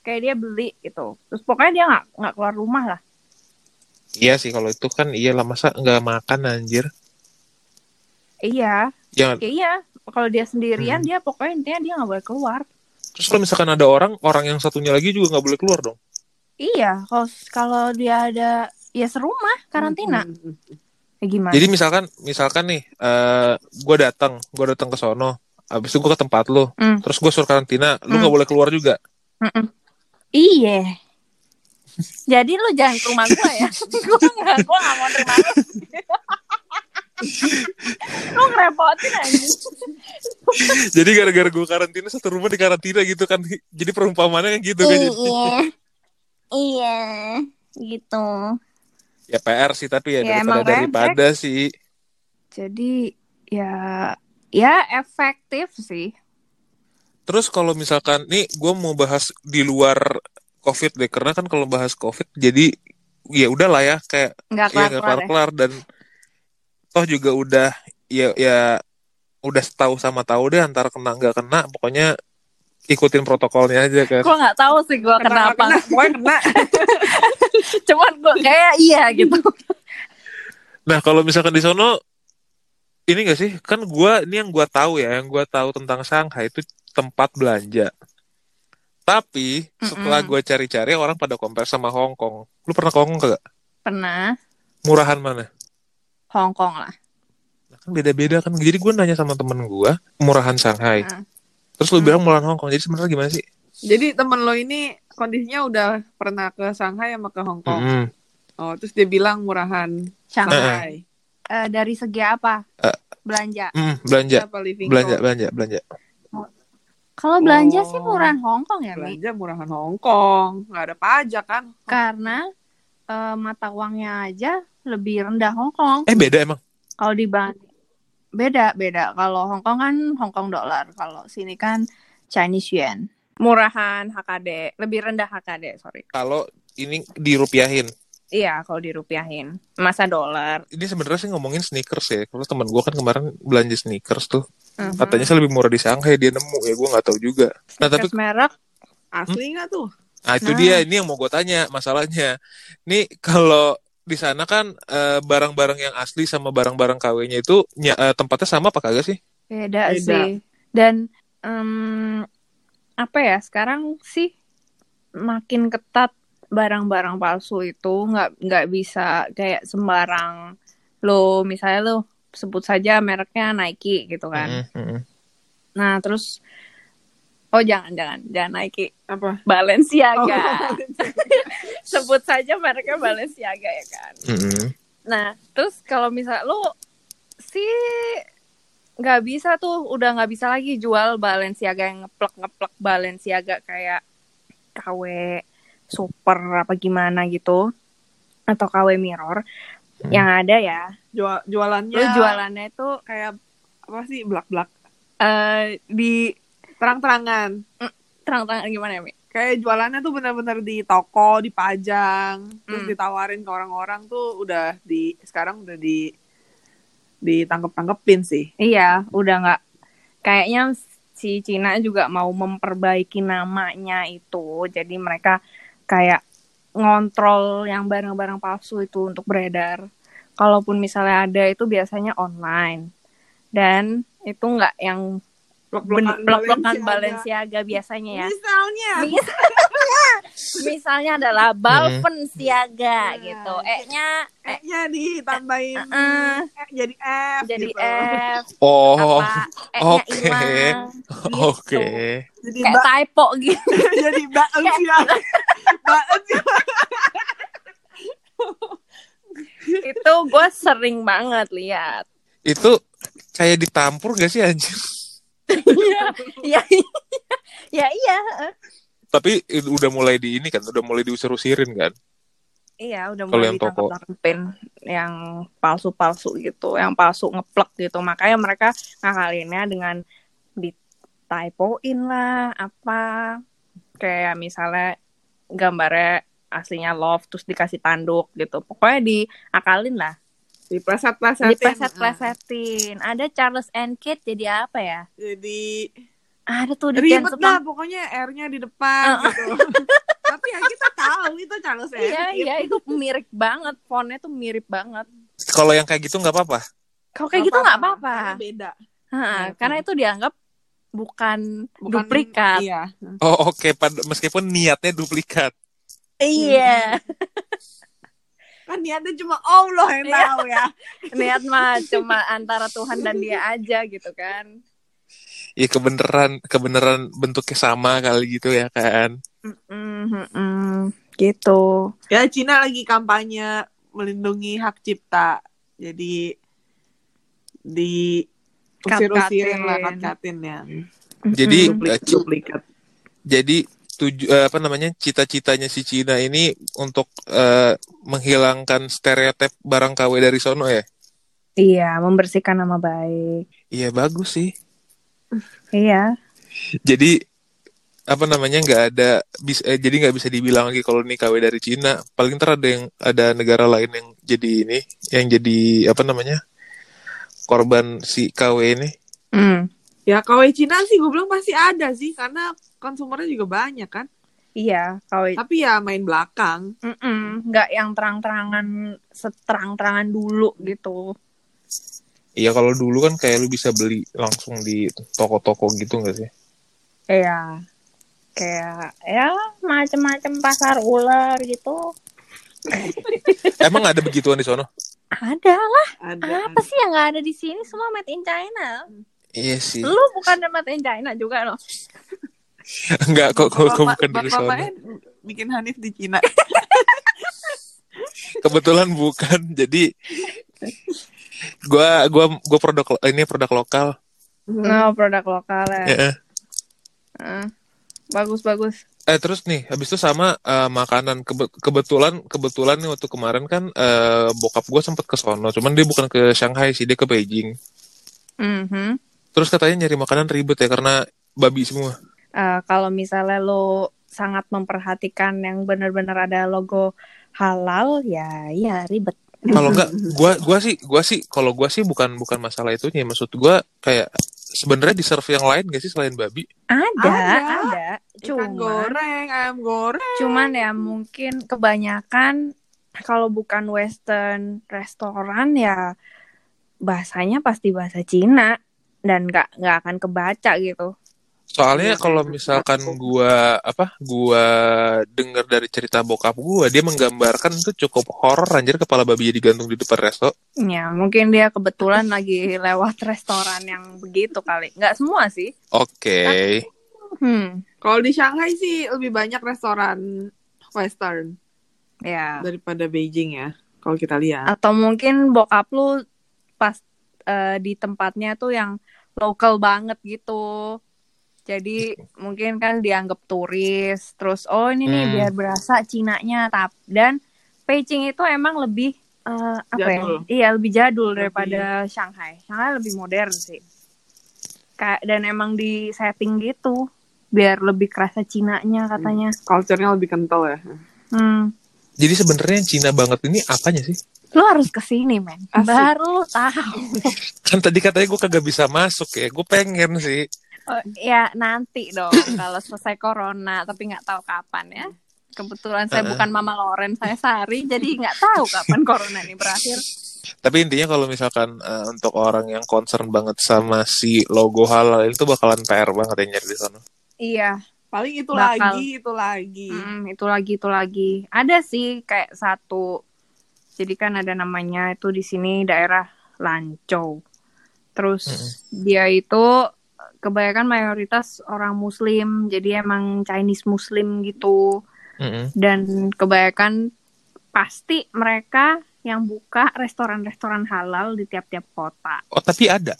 [SPEAKER 3] kayak dia beli gitu terus pokoknya dia nggak nggak keluar rumah lah
[SPEAKER 1] iya sih kalau itu kan iyalah masa nggak makan anjir
[SPEAKER 3] iya
[SPEAKER 1] jangan
[SPEAKER 3] ya iya kalau dia sendirian
[SPEAKER 1] Hmm.
[SPEAKER 3] dia pokoknya intinya dia nggak boleh keluar
[SPEAKER 1] terus kalau misalkan ada orang orang yang satunya lagi juga nggak boleh keluar dong
[SPEAKER 3] iya kalau kalau dia ada ya serumah karantina
[SPEAKER 2] Hmm.
[SPEAKER 3] ya gimana
[SPEAKER 1] Jadi misalkan misalkan nih, eh gue datang, gue datang ke sono, abis itu gue ke tempat lu,
[SPEAKER 3] Hmm.
[SPEAKER 1] terus gue suruh karantina, lu
[SPEAKER 3] Hmm.
[SPEAKER 1] nggak boleh keluar juga.
[SPEAKER 3] Iya jadi lu jangan ke rumah gue ya. Gue nggak gue nggak mau terima lu. Lu ngerepotin aja
[SPEAKER 1] Jadi gara-gara gue karantina satu rumah di karantina gitu kan, jadi perumpamannya kan gitu kan.
[SPEAKER 3] Iya. Iya gitu.
[SPEAKER 1] Ya PR sih tapi ya,
[SPEAKER 3] Ya,
[SPEAKER 1] daripada daripada sih.
[SPEAKER 3] jadi ya ya efektif sih.
[SPEAKER 1] Terus kalau misalkan nih gue mau bahas di luar COVID deh, karena kan kalau bahas COVID jadi ya udahlah ya kayak
[SPEAKER 3] nggak
[SPEAKER 1] Iya
[SPEAKER 3] kelar
[SPEAKER 1] nggak
[SPEAKER 3] kelar ya
[SPEAKER 1] kelar-kelar dan toh juga udah ya ya udah tahu sama tahu deh antara kena nggak kena pokoknya ikutin protokolnya aja kan
[SPEAKER 3] Gue nggak tahu sih gue kenapa.
[SPEAKER 2] Kena, pokoknya kena.
[SPEAKER 3] Cuman gue kayak iya gitu.
[SPEAKER 1] nah kalau misalkan di sono ini gak sih kan gua ini yang gua tahu ya yang gua tahu tentang Shanghai itu tempat belanja tapi setelah gua cari-cari orang pada compare sama Hong Kong lu pernah ke Hong Kong gak
[SPEAKER 3] Pernah
[SPEAKER 1] murahan mana
[SPEAKER 3] Hong Kong lah.
[SPEAKER 1] Nah, kan beda-beda kan jadi gue nanya sama temen gue murahan Shanghai
[SPEAKER 3] Hmm.
[SPEAKER 1] terus lu
[SPEAKER 3] Hmm.
[SPEAKER 1] bilang murahan Hong Kong jadi sebenarnya gimana sih
[SPEAKER 2] Jadi temen lo ini kondisinya udah pernah ke Shanghai sama ke Hong Kong.
[SPEAKER 1] Mm-mm.
[SPEAKER 2] Oh, terus dia bilang murahan
[SPEAKER 3] Shanghai.
[SPEAKER 2] Shanghai.
[SPEAKER 3] Eh, dari segi apa?
[SPEAKER 1] Eh.
[SPEAKER 3] belanja.
[SPEAKER 1] Mm, belanja
[SPEAKER 2] Apa living
[SPEAKER 1] belanja belanja belanja
[SPEAKER 3] Kalau belanja sih
[SPEAKER 2] Oh.
[SPEAKER 3] murahan Hong Kong ya, Mi.
[SPEAKER 2] Belanja murahan Hong Kong. Nggak ada pajak kan?
[SPEAKER 3] Karena eh, mata uangnya aja lebih rendah Hong Kong.
[SPEAKER 1] eh beda emang
[SPEAKER 3] Kalau dibanding beda beda. Kalau Hong Kong kan Hong Kong dollar. Kalau sini kan Chinese yuan. Murahan HKD, lebih rendah HKD, sorry.
[SPEAKER 1] kalau ini dirupiahin
[SPEAKER 3] Iya, kalau dirupiahin. Masa dolar.
[SPEAKER 1] ini sebenarnya sih ngomongin sneakers ya kalau teman gue kan kemarin belanja sneakers tuh
[SPEAKER 3] Mhm.
[SPEAKER 1] katanya sih lebih murah di Shanghai dia nemu ya gue nggak tahu juga nah tapi
[SPEAKER 3] merek
[SPEAKER 2] Asli nggak tuh?
[SPEAKER 1] nah itu
[SPEAKER 3] Nah.
[SPEAKER 1] dia ini yang mau gue tanya masalahnya nih kalau di sana kan eh, barang-barang yang asli sama barang-barang KW-nya itu ny- eh, tempatnya sama apa kagak sih
[SPEAKER 3] beda,
[SPEAKER 2] Beda.
[SPEAKER 3] sih. Dan em, apa ya? Sekarang sih makin ketat barang-barang palsu itu nggak nggak bisa kayak sembarang lo misalnya lo sebut saja mereknya Nike gitu kan.
[SPEAKER 1] Mm, mm, mm.
[SPEAKER 3] Nah, terus oh jangan jangan jangan Nike,
[SPEAKER 2] Apa?
[SPEAKER 3] Balenciaga. sebut saja mereknya Balenciaga ya kan.
[SPEAKER 1] Mm, mm.
[SPEAKER 3] Nah, terus kalau misal lo sih nggak bisa tuh, udah nggak bisa lagi jual Balenciaga yang ngeplek ngeplek Balenciaga kayak KW super apa gimana gitu atau KW mirror.
[SPEAKER 1] Hmm.
[SPEAKER 3] Yang ada ya,
[SPEAKER 2] Jual jualannya
[SPEAKER 3] lo jualannya itu
[SPEAKER 2] kayak apa sih belak-belak
[SPEAKER 3] eh di
[SPEAKER 2] terang-terangan.
[SPEAKER 3] terang-terangan gimana ya, Mi?
[SPEAKER 2] Kayak jualannya tuh benar-benar di toko, dipajang, terus
[SPEAKER 3] Hmm.
[SPEAKER 2] ditawarin ke orang-orang tuh udah di sekarang udah di ditangkep-tangkepin sih.
[SPEAKER 3] Iya, udah nggak kayaknya si Cina juga mau memperbaiki namanya itu. Jadi mereka kayak ngontrol yang barang-barang palsu itu untuk beredar. Kalaupun misalnya ada itu biasanya online. Dan itu nggak yang
[SPEAKER 2] Blok-blokan Balenciaga.
[SPEAKER 3] Balenciaga biasanya ya.
[SPEAKER 2] Misalnya,
[SPEAKER 3] Misalnya, misalnya adalah Balenciaga
[SPEAKER 2] Hmm.
[SPEAKER 3] gitu. E-nya E
[SPEAKER 2] E-nya ditambahin
[SPEAKER 3] Eh,
[SPEAKER 2] E jadi F
[SPEAKER 3] jadi
[SPEAKER 2] gitu.
[SPEAKER 3] F
[SPEAKER 1] oh oke.
[SPEAKER 3] hilang.
[SPEAKER 1] oke
[SPEAKER 3] gitu.
[SPEAKER 2] Jadi
[SPEAKER 3] Kayak typo gitu.
[SPEAKER 2] jadi Balenciaga. Balenciaga.
[SPEAKER 3] itu gue sering banget lihat
[SPEAKER 1] itu kayak ditampur gak sih anjir
[SPEAKER 3] ya ya iya
[SPEAKER 1] tapi itu udah mulai di ini kan udah mulai diusir-usirin kan?
[SPEAKER 3] Iya udah mulai
[SPEAKER 1] yang toko.
[SPEAKER 3] ditangkap-tangkepin yang palsu-palsu gitu yang palsu ngeplek gitu. Makanya mereka ngakalinnya dengan ditypoin lah apa. Kayak misalnya gambarnya aslinya love terus dikasih tanduk gitu. Pokoknya diakalin lah
[SPEAKER 2] Dipleset-plesetin.
[SPEAKER 3] dipleset-plesetin ada Charles and Kate jadi apa ya
[SPEAKER 2] Jadi
[SPEAKER 3] ada tuh di
[SPEAKER 2] ribet dah pokoknya R-nya di depan
[SPEAKER 3] Uh.
[SPEAKER 2] gitu. Tapi ya kita tahu itu Charles and
[SPEAKER 3] Iya, iya itu mirip banget. Fontnya tuh mirip banget.
[SPEAKER 1] kalau yang kayak gitu nggak apa-apa
[SPEAKER 3] Kalau kayak gitu nggak apa-apa.
[SPEAKER 2] Karena Beda.
[SPEAKER 3] Ha,
[SPEAKER 2] Iya,
[SPEAKER 3] karena itu dianggap bukan,
[SPEAKER 2] Bukan
[SPEAKER 3] duplikat.
[SPEAKER 2] Iya.
[SPEAKER 1] oh oke Pad- meskipun niatnya duplikat
[SPEAKER 3] Iya.
[SPEAKER 2] Kan niatnya cuma Allah yang
[SPEAKER 3] Iya.
[SPEAKER 2] tahu ya.
[SPEAKER 3] Niat mah cuma antara Tuhan dan dia aja gitu kan.
[SPEAKER 1] ya kebenaran kebenaran bentuknya sama kali gitu ya kan
[SPEAKER 3] Mm-mm. Gitu.
[SPEAKER 2] Ya Cina lagi kampanye melindungi hak cipta. Jadi di usir-usirin lah
[SPEAKER 3] Kat-katin.
[SPEAKER 2] ya.
[SPEAKER 1] jadi eh,
[SPEAKER 2] Duplikat.
[SPEAKER 1] jadi tuju eh, apa namanya cita-citanya si Cina ini untuk eh, menghilangkan stereotip barang KW dari sono ya
[SPEAKER 3] Iya, membersihkan nama baik.
[SPEAKER 1] iya bagus sih
[SPEAKER 3] Iya.
[SPEAKER 1] jadi apa namanya nggak ada bis, eh, jadi nggak bisa dibilang lagi kalau ini KW dari Cina paling ntar ada yang ada negara lain yang jadi ini yang jadi apa namanya korban si KW ini
[SPEAKER 3] Hmm.
[SPEAKER 2] Ya KW Cina sih gue bilang pasti ada sih karena konsumernya juga banyak kan.
[SPEAKER 3] Iya, KW.
[SPEAKER 2] Tapi ya main belakang.
[SPEAKER 3] Mm-mm, nggak yang terang-terangan seterang-terangan dulu gitu.
[SPEAKER 1] Iya kalau dulu kan kayak lu bisa beli langsung di toko-toko gitu nggak sih?
[SPEAKER 3] Iya. Kayak ya macem-macem pasar ular gitu.
[SPEAKER 1] Emang ada begituan di sono?
[SPEAKER 3] Ada lah.
[SPEAKER 2] Ada.
[SPEAKER 3] Apa sih yang nggak ada di sini? Semua made in China.
[SPEAKER 1] Iya sih.
[SPEAKER 3] Lu bukan made in China juga loh.
[SPEAKER 1] Enggak kok kok kok bukan dari.
[SPEAKER 2] Bapaknya bikin Hanif di Cina.
[SPEAKER 1] Kebetulan bukan. Jadi gua gua gua produk ini produk lokal.
[SPEAKER 3] No, produk lokal ya.
[SPEAKER 1] Ya.
[SPEAKER 3] Heeh. Bagus bagus.
[SPEAKER 1] Eh terus nih, habis itu sama eh, makanan Kebe- kebetulan kebetulan nih waktu kemarin kan eh, bokap gue sempet ke sono, cuman dia bukan ke Shanghai sih, dia ke Beijing.
[SPEAKER 3] Mhm.
[SPEAKER 1] Terus katanya nyari makanan ribet ya karena babi semua.
[SPEAKER 3] Eh, kalau misalnya lo sangat memperhatikan yang benar-benar ada logo halal, ya ya ribet.
[SPEAKER 1] Kalau enggak, gua gua sih gua sih kalau gua sih bukan bukan masalah itunya, maksud gua kayak sebenarnya di serve yang lain gak sih selain babi?
[SPEAKER 3] Ada,
[SPEAKER 2] Ada.
[SPEAKER 3] ada.
[SPEAKER 2] Ikan
[SPEAKER 3] Cuman,
[SPEAKER 2] goreng, ayam goreng.
[SPEAKER 3] cuman ya mungkin kebanyakan kalau bukan western restoran ya bahasanya pasti bahasa Cina dan nggak nggak akan kebaca gitu.
[SPEAKER 1] Soalnya
[SPEAKER 2] Iya,
[SPEAKER 1] kalau misalkan gua apa gua denger dari cerita bokap gua, dia menggambarkan itu cukup horor anjir kepala babinya digantung di depan resto.
[SPEAKER 3] Ya mungkin dia kebetulan lagi lewat restoran yang begitu kali. Nggak semua sih.
[SPEAKER 1] Oke.
[SPEAKER 3] Hmm,
[SPEAKER 2] Kalau di Shanghai sih lebih banyak restoran western
[SPEAKER 3] ya.
[SPEAKER 2] daripada Beijing ya. Kalau kita lihat.
[SPEAKER 3] Atau mungkin bokap lu pas eh, di tempatnya tuh yang lokal banget gitu. Jadi mungkin kan dianggap turis. Terus oh ini nih
[SPEAKER 1] Hmm.
[SPEAKER 3] biar berasa Cinanya tap dan Beijing itu emang lebih eh, apa
[SPEAKER 2] Jadul.
[SPEAKER 3] ya? Iya lebih jadul
[SPEAKER 2] Lebih-
[SPEAKER 3] daripada Shanghai. Shanghai lebih modern sih. Kayak dan emang di setting gitu biar lebih kerasa Cinanya katanya.
[SPEAKER 2] Culture-nya lebih kental ya.
[SPEAKER 3] Hmm.
[SPEAKER 1] Jadi sebenarnya Cina banget ini apanya sih?
[SPEAKER 3] Lu harus ke sini
[SPEAKER 2] men.
[SPEAKER 3] Baru lu tahu.
[SPEAKER 1] Kan tadi katanya gue kagak bisa masuk ya. Gue pengen sih.
[SPEAKER 3] Oh, ya nanti dong kalau selesai corona tapi nggak tahu kapan ya. Kebetulan saya
[SPEAKER 1] Heeh.
[SPEAKER 3] bukan Mama Loren, saya Sari, jadi nggak tahu kapan corona ini berakhir.
[SPEAKER 1] Tapi intinya kalau misalkan eh, untuk orang yang concern banget sama si logo halal itu bakalan PR banget ya nyari di sana.
[SPEAKER 3] Iya,
[SPEAKER 2] Paling itu
[SPEAKER 3] Bakal.
[SPEAKER 2] lagi, itu lagi.
[SPEAKER 3] mm, itu lagi itu lagi. Ada sih kayak satu. Jadi kan ada namanya itu di sini daerah Lancou. Terus dia itu kebanyakan mayoritas orang Muslim, jadi emang Chinese Muslim gitu.
[SPEAKER 1] Mm-mm.
[SPEAKER 3] dan kebanyakan pasti mereka yang buka restoran-restoran halal di tiap-tiap kota.
[SPEAKER 1] Oh tapi ada.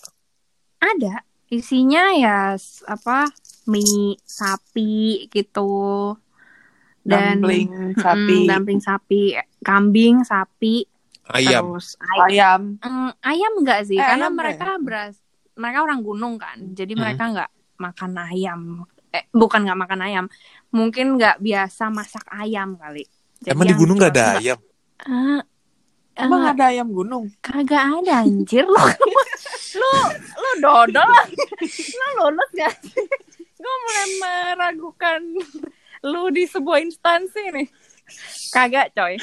[SPEAKER 3] Ada isinya ya apa mie sapi gitu dan
[SPEAKER 2] Dumpling,
[SPEAKER 3] Mm-mm,
[SPEAKER 2] sapi,
[SPEAKER 3] dumpling sapi, kambing sapi,
[SPEAKER 1] Ayam.
[SPEAKER 3] terus ay-
[SPEAKER 2] ayam.
[SPEAKER 3] Mm, ayam enggak sih
[SPEAKER 2] Eh,
[SPEAKER 3] karena
[SPEAKER 2] ayam
[SPEAKER 3] mereka beras mereka orang gunung kan jadi
[SPEAKER 1] Hmm.
[SPEAKER 3] mereka nggak makan ayam. Eh bukan nggak makan ayam mungkin nggak biasa masak ayam kali. Jadi
[SPEAKER 1] Emang di gunung gak ada
[SPEAKER 3] jual-
[SPEAKER 1] ayam?
[SPEAKER 3] Ah,
[SPEAKER 2] Emang
[SPEAKER 3] ah,
[SPEAKER 2] ada ayam gunung?
[SPEAKER 3] kagak ada anjir lu. Lu lu dodol. Lah lu lulus gak gue mulai meragukan lu di sebuah instansi nih. Kagak coy.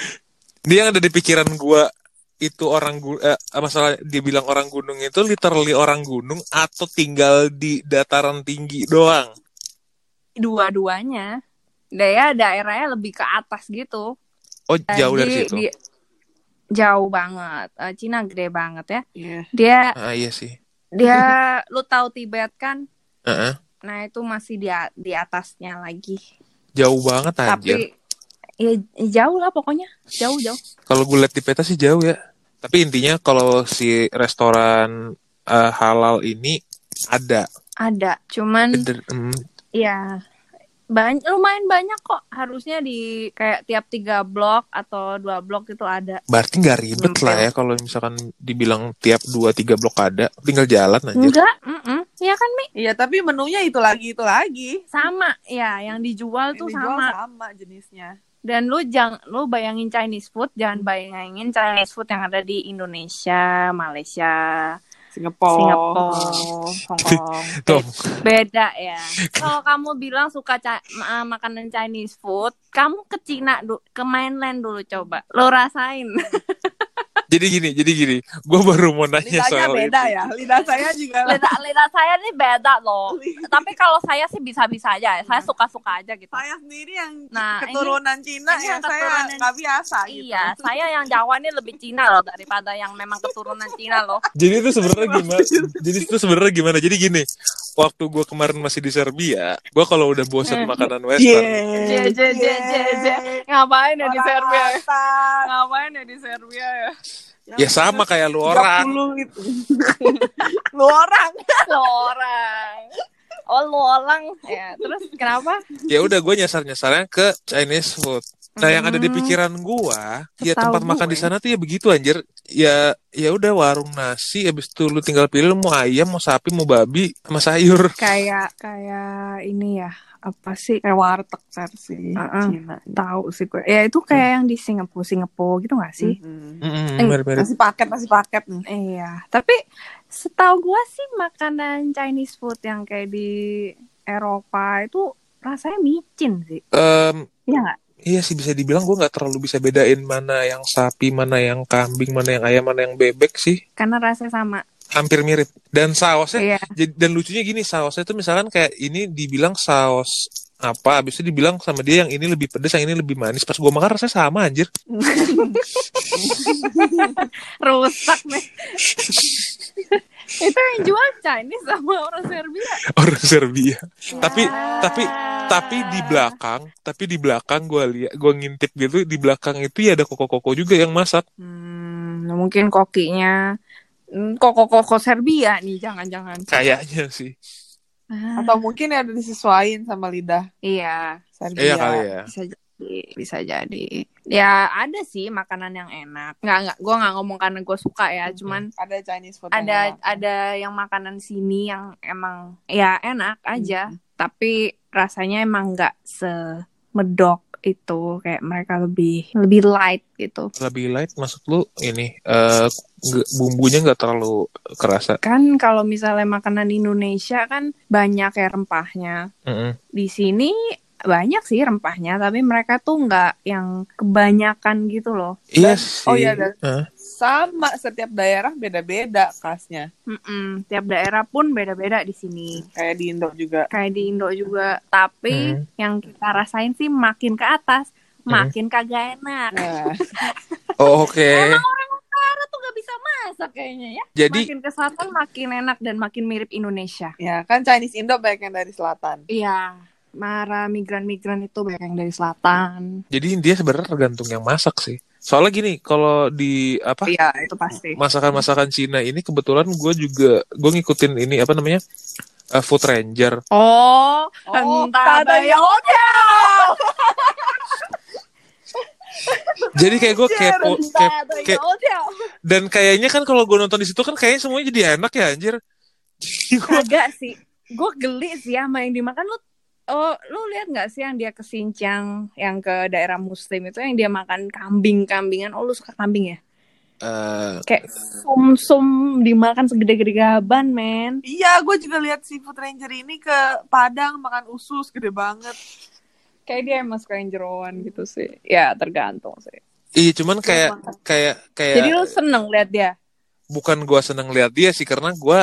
[SPEAKER 1] Dia yang ada di pikiran gua itu orang eh, masalah dia bilang orang gunung itu literally orang gunung atau tinggal di dataran tinggi doang.
[SPEAKER 3] dua-duanya Daya daerahnya lebih ke atas gitu
[SPEAKER 1] Oh jauh dari
[SPEAKER 3] Jadi
[SPEAKER 1] situ.
[SPEAKER 3] di- jauh banget Eh, Cina gede banget ya
[SPEAKER 2] Iya.
[SPEAKER 3] dia
[SPEAKER 1] Ah iya sih.
[SPEAKER 3] dia lu tahu Tibet kan
[SPEAKER 1] Heeh.
[SPEAKER 3] nah itu masih di di atasnya lagi
[SPEAKER 1] Jauh banget anjir.
[SPEAKER 3] tapi ya jauh lah pokoknya jauh jauh
[SPEAKER 1] Kalau gue lihat di peta sih jauh ya. Tapi intinya kalau si restoran eh, halal ini ada.
[SPEAKER 3] ada cuman
[SPEAKER 1] Bener, mm,
[SPEAKER 3] ya banyak lumayan banyak kok harusnya di kayak tiap tiga blok atau dua blok itu ada
[SPEAKER 1] berarti nggak ribet
[SPEAKER 3] Nyempil.
[SPEAKER 1] lah ya kalau misalkan dibilang tiap dua tiga blok ada, tinggal jalan anjir.
[SPEAKER 3] enggak mm ya kan mi
[SPEAKER 2] Iya, tapi menunya itu lagi, itu lagi.
[SPEAKER 3] sama ya yang dijual
[SPEAKER 2] Yang
[SPEAKER 3] tuh
[SPEAKER 2] dijual
[SPEAKER 3] sama
[SPEAKER 2] sama jenisnya.
[SPEAKER 3] Dan lu jangan lu bayangin Chinese food jangan bayangin Chinese food yang ada di Indonesia Malaysia
[SPEAKER 2] Singapura.
[SPEAKER 3] Singapura, Hong Kong.
[SPEAKER 1] Tuh.
[SPEAKER 3] Beda ya. Kalau kamu bilang suka ca- ma- makanan Chinese food, kamu ke Cina dulu, ke mainland dulu coba. Lo rasain.
[SPEAKER 1] Jadi gini, jadi gini. Gue baru mau nanya
[SPEAKER 2] Lidahnya
[SPEAKER 1] soal
[SPEAKER 2] beda
[SPEAKER 1] itu.
[SPEAKER 2] ya. Lidah saya juga
[SPEAKER 3] lidah, lidah saya nih beda loh. Tapi kalau saya sih bisa-bisa aja. ya. Saya suka-suka aja gitu.
[SPEAKER 2] saya sendiri yang
[SPEAKER 3] Nah,
[SPEAKER 2] keturunan Cina
[SPEAKER 3] ini
[SPEAKER 2] yang
[SPEAKER 3] yang
[SPEAKER 2] saya
[SPEAKER 3] keturunan-
[SPEAKER 2] nggak biasa gitu.
[SPEAKER 3] Iya, saya yang Jawa ini lebih Cina loh daripada yang memang keturunan Cina loh.
[SPEAKER 1] Jadi itu sebenarnya gimana? Jadi itu sebenarnya gimana? Jadi gini, waktu gue kemarin masih di Serbia, gue kalau udah bosan
[SPEAKER 3] Hmm.
[SPEAKER 1] makanan
[SPEAKER 2] Iya.
[SPEAKER 1] Western,
[SPEAKER 3] Je, je, je, je, je. Ngapain ya di Serbia? ya? Ngapain ya di Serbia ya?
[SPEAKER 1] Ya sama kayak lu orang.
[SPEAKER 2] 30 itu. lu orang.
[SPEAKER 3] Lo orang. Oh, lo orang. Ya, terus kenapa?
[SPEAKER 1] Ya udah gue nyasar nyasarnya ke Chinese food. Nah yang ada di
[SPEAKER 3] Hmm.
[SPEAKER 1] pikiran gua, ya
[SPEAKER 3] Setahu
[SPEAKER 1] tempat makan
[SPEAKER 3] gue.
[SPEAKER 1] di sana tuh ya begitu anjir. Ya ya udah warung nasi, habis itu lu tinggal pilih lu mau ayam, mau sapi, mau babi, sama sayur.
[SPEAKER 3] Kayak kayak ini ya. Apa sih?
[SPEAKER 2] Kayak warteg versi
[SPEAKER 3] Uh-uh.
[SPEAKER 2] Cina.
[SPEAKER 3] Tahu sih gue. Ya itu kayak yang di Singapura, Singapura gitu gak sih?
[SPEAKER 2] Mhm.
[SPEAKER 1] Mm-mm,
[SPEAKER 3] Eh,
[SPEAKER 1] mirip-mirip.
[SPEAKER 2] Masih paket, masih paket nih.
[SPEAKER 3] Iya, tapi setahu gua sih makanan Chinese food yang kayak di Eropa itu rasanya micin sih.
[SPEAKER 1] Em,
[SPEAKER 3] Iya nggak?
[SPEAKER 1] Iya sih bisa dibilang gue nggak terlalu bisa bedain mana yang sapi, mana yang kambing, mana yang ayam, mana yang bebek sih.
[SPEAKER 3] Karena rasanya sama.
[SPEAKER 1] Hampir mirip. Dan sausnya,
[SPEAKER 3] Iya.
[SPEAKER 1] dan lucunya gini, sausnya itu misalkan kayak ini dibilang saus apa, habis itu dibilang sama dia yang ini lebih pedas, yang ini lebih manis. Pas gue makan rasanya sama anjir.
[SPEAKER 3] Rusak nih. itu yang jual Chinese sama orang Serbia.
[SPEAKER 1] Orang Serbia. Tapi
[SPEAKER 3] Ya.
[SPEAKER 1] tapi tapi di belakang, tapi di belakang gue lihat, gue ngintip gitu di belakang itu ya ada koko-koko juga yang masak.
[SPEAKER 3] Hmm, mungkin kokinya hmm, koko-koko Serbia nih, jangan-jangan.
[SPEAKER 1] Kayaknya sih.
[SPEAKER 3] Ah,
[SPEAKER 2] Atau mungkin ada disesuaiin sama lidah
[SPEAKER 3] iya,
[SPEAKER 2] Serbia.
[SPEAKER 1] Iya kali ya.
[SPEAKER 3] bisa jadi, bisa jadi. Ya ada sih makanan yang enak. Nggak nggak, gue nggak ngomong karena gue suka ya,
[SPEAKER 2] Mhm.
[SPEAKER 3] cuman
[SPEAKER 2] Ada Chinese food. yang
[SPEAKER 3] ada
[SPEAKER 2] enak.
[SPEAKER 3] ada yang makanan sini yang emang ya enak aja,
[SPEAKER 2] Mhm.
[SPEAKER 3] tapi rasanya emang nggak semedok itu kayak mereka lebih lebih light gitu.
[SPEAKER 1] Lebih light maksud lu ini nggak- bumbunya nggak terlalu kerasa.
[SPEAKER 3] Kan kalau misalnya makanan Indonesia kan banyak ya rempahnya.
[SPEAKER 1] Mm-mm.
[SPEAKER 3] Di sini banyak sih rempahnya, tapi mereka tuh nggak yang kebanyakan gitu loh.
[SPEAKER 1] Iya
[SPEAKER 2] Dan-
[SPEAKER 1] sih.
[SPEAKER 2] oh iya,
[SPEAKER 1] Hah?
[SPEAKER 2] Sama setiap daerah beda-beda khasnya.
[SPEAKER 3] Mm-mm, tiap daerah pun beda-beda di sini.
[SPEAKER 2] Kayak di Indo juga.
[SPEAKER 3] Kayak di Indo juga, tapi
[SPEAKER 1] Hmm.
[SPEAKER 3] yang kita rasain sih makin ke atas, makin kagak enak.
[SPEAKER 2] Nah,
[SPEAKER 1] Oh, Oke.
[SPEAKER 3] Emang orang utara tuh gak bisa masak kayaknya ya.
[SPEAKER 1] Jadi
[SPEAKER 3] Makin ke selatan makin enak dan makin mirip Indonesia.
[SPEAKER 2] ya kan Chinese Indo banyak yang dari selatan.
[SPEAKER 3] Iya, para migran-migran itu banyak yang dari selatan.
[SPEAKER 1] jadi dia sebenarnya tergantung yang masak sih. Soalnya gini, kalau di apa
[SPEAKER 3] Iya, itu pasti.
[SPEAKER 1] masakan-masakan Cina ini kebetulan gue juga gue ngikutin ini apa namanya eh, Food Ranger.
[SPEAKER 3] Oh,
[SPEAKER 2] Oh,
[SPEAKER 3] entah
[SPEAKER 2] tada
[SPEAKER 3] bayang.
[SPEAKER 1] Jadi kayak gue kepo, kep- ke-
[SPEAKER 3] Yaudah.
[SPEAKER 1] dan kayaknya kan kalau gue nonton di situ kan kayaknya semuanya jadi enak ya anjir.
[SPEAKER 3] Kagak sih. Gue geli sih sama yang dimakan lu. Oh, lu lihat nggak sih yang dia ke Sincang, yang ke daerah Muslim itu yang dia makan kambing-kambingan. Oh, lu suka kambing ya?
[SPEAKER 1] eh,
[SPEAKER 3] Kayak sum-sum dimakan segede-gede gaban, men.
[SPEAKER 2] Iya, gue juga lihat seafood ranger ini ke Padang makan usus gede banget.
[SPEAKER 3] Kayak dia emang suka yang jeroan gitu sih. Ya, tergantung sih.
[SPEAKER 1] iya cuman kayak kayak kayak
[SPEAKER 3] Jadi lu seneng lihat dia?
[SPEAKER 1] bukan gue seneng lihat dia sih karena gue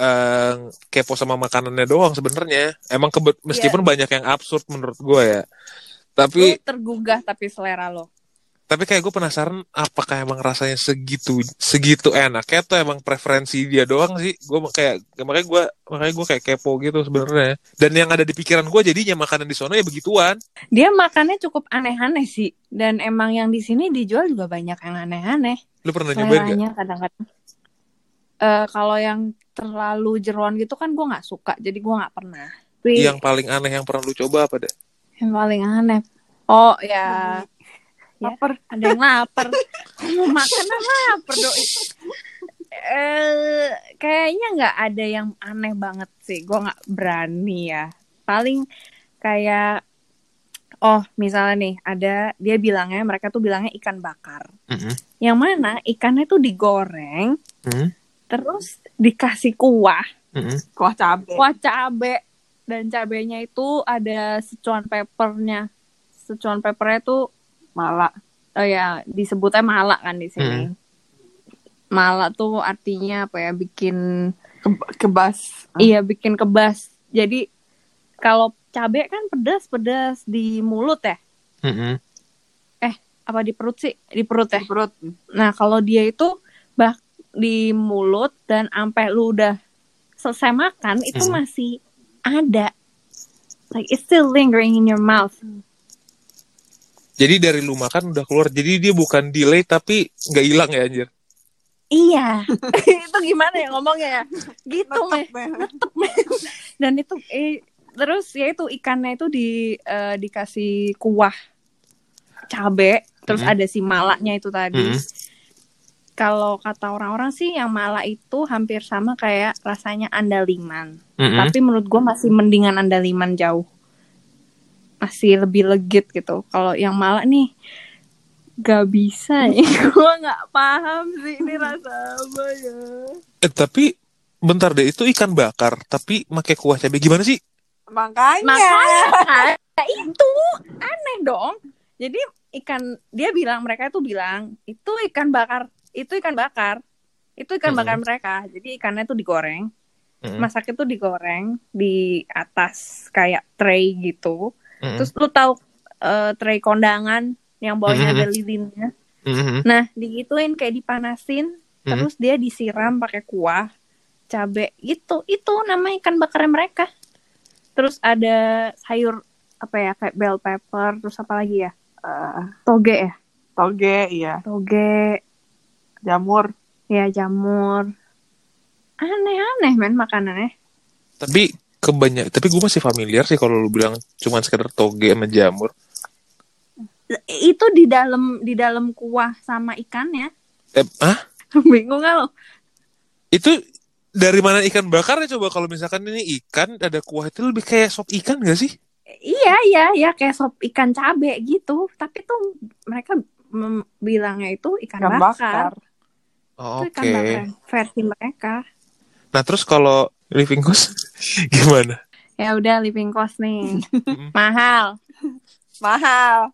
[SPEAKER 1] eh, kepo sama makanannya doang sebenarnya. Emang kebe- meskipun banyak yang absurd menurut gue ya. Tapi
[SPEAKER 3] Lu tergugah tapi selera lo.
[SPEAKER 1] tapi kayak gue penasaran apakah emang rasanya segitu segitu enaknya tuh emang preferensi dia doang sih gue kayak makanya gue makanya gue kayak kepo gitu sebenarnya dan yang ada di pikiran gue jadinya makanan di sana ya begituan
[SPEAKER 3] Dia makannya cukup aneh-aneh sih. Dan emang yang di sini dijual juga banyak yang aneh-aneh.
[SPEAKER 1] lu pernah nyobain gak?
[SPEAKER 3] Kadang-kadang. Eh kalau yang terlalu jeroan gitu kan gue nggak suka. Jadi gue nggak pernah. Tapi
[SPEAKER 1] yang paling aneh yang pernah lu coba apa deh
[SPEAKER 3] yang paling aneh. Oh ya, Ya.
[SPEAKER 2] Lapar.
[SPEAKER 3] ada yang lapar. Mau makan apa lapar doi. Eh, kayaknya nggak ada yang aneh banget sih. Gue nggak berani ya. Paling kayak, oh misalnya nih ada dia bilangnya mereka tuh bilangnya ikan bakar.
[SPEAKER 1] Mm-mm.
[SPEAKER 3] Yang mana ikannya tuh digoreng,
[SPEAKER 1] Hmm.
[SPEAKER 3] Terus dikasih kuah
[SPEAKER 1] Mm-mm.
[SPEAKER 2] Kuah cabe.
[SPEAKER 3] kuah cabe dan cabenya itu ada secuan peppernya secuan peppernya tuh
[SPEAKER 2] Malah.
[SPEAKER 3] oh ya disebutnya malak kan di sini malak tuh artinya apa ya bikin
[SPEAKER 2] Ke- kebas.
[SPEAKER 3] iya bikin kebas jadi kalau cabe kan pedas pedas di mulut ya
[SPEAKER 1] Mm-mm.
[SPEAKER 3] apa di perut sih di perut ya
[SPEAKER 2] Di perut.
[SPEAKER 3] Nah, kalau dia itu bah di mulut dan sampai lu udah selesai makan itu
[SPEAKER 1] Hmm.
[SPEAKER 3] masih ada. Like it's still lingering in your mouth.
[SPEAKER 1] Jadi dari lu makan udah keluar. Jadi dia bukan delay tapi nggak hilang ya anjir.
[SPEAKER 3] Iya. itu gimana ya ngomongnya ya? Gitu, meh.
[SPEAKER 2] Netep, Meh.
[SPEAKER 3] Dan itu eh, terus ya itu ikannya itu di eh, dikasih kuah cabe, terus
[SPEAKER 1] Hmm.
[SPEAKER 3] ada si malaknya itu tadi.
[SPEAKER 1] Mm.
[SPEAKER 3] Kalau kata orang-orang sih yang malak itu hampir sama kayak rasanya andaliman.
[SPEAKER 1] Mm-mm.
[SPEAKER 3] Tapi menurut gue masih mendingan andaliman jauh. Masih lebih legit gitu. Kalau yang malak nih gak bisa ya. gue nggak paham sih ini rasa apa ya.
[SPEAKER 1] Eh, tapi bentar deh itu ikan bakar tapi pakai kuah cabai gimana sih?
[SPEAKER 2] Makanya.
[SPEAKER 3] Makanya kan, itu aneh dong. Jadi ikan dia bilang mereka itu bilang itu ikan bakar itu ikan bakar itu ikan
[SPEAKER 1] Mm-mm.
[SPEAKER 3] bakar mereka. Jadi ikannya tuh digoreng.
[SPEAKER 1] Mm-mm.
[SPEAKER 3] masak itu digoreng di atas kayak tray gitu.
[SPEAKER 1] Mm-mm.
[SPEAKER 3] Terus lu tahu eh, tray kondangan yang bawahnya
[SPEAKER 1] Mhm.
[SPEAKER 3] ada lilinnya.
[SPEAKER 1] Mm-mm.
[SPEAKER 3] Nah, digituin kayak dipanasin,
[SPEAKER 1] Mhm.
[SPEAKER 3] terus dia disiram pakai kuah, cabe gitu. Itu nama ikan bakarnya mereka. Terus ada sayur apa ya kayak bell pepper, terus apa lagi ya?
[SPEAKER 2] Eh,
[SPEAKER 3] Toge ya,
[SPEAKER 2] toge, iya.
[SPEAKER 3] toge,
[SPEAKER 2] Jamur.
[SPEAKER 3] ya jamur. Aneh-aneh men makanannya.
[SPEAKER 1] Tapi kebanyak tapi gue masih familiar sih kalau lu bilang cuma sekedar toge sama jamur.
[SPEAKER 3] Itu di dalam di dalam kuah sama ikannya.
[SPEAKER 1] Eh, ah?
[SPEAKER 3] Bingung gak lo?
[SPEAKER 1] Itu dari mana ikan bakarnya coba kalau misalkan ini ikan ada kuah itu lebih kayak sop ikan gak sih?
[SPEAKER 3] Iya, iya, iya kayak sop ikan cabe gitu. Tapi tuh mereka bilangnya itu ikan,
[SPEAKER 2] Ikan
[SPEAKER 3] bakar.
[SPEAKER 2] bakar.
[SPEAKER 1] Oh,
[SPEAKER 3] Itu
[SPEAKER 1] Oke.
[SPEAKER 3] bakar versi mereka.
[SPEAKER 1] Nah terus kalau living cost gimana?
[SPEAKER 3] Ya udah living cost nih.
[SPEAKER 1] Mm.
[SPEAKER 3] Mahal.
[SPEAKER 2] Mahal.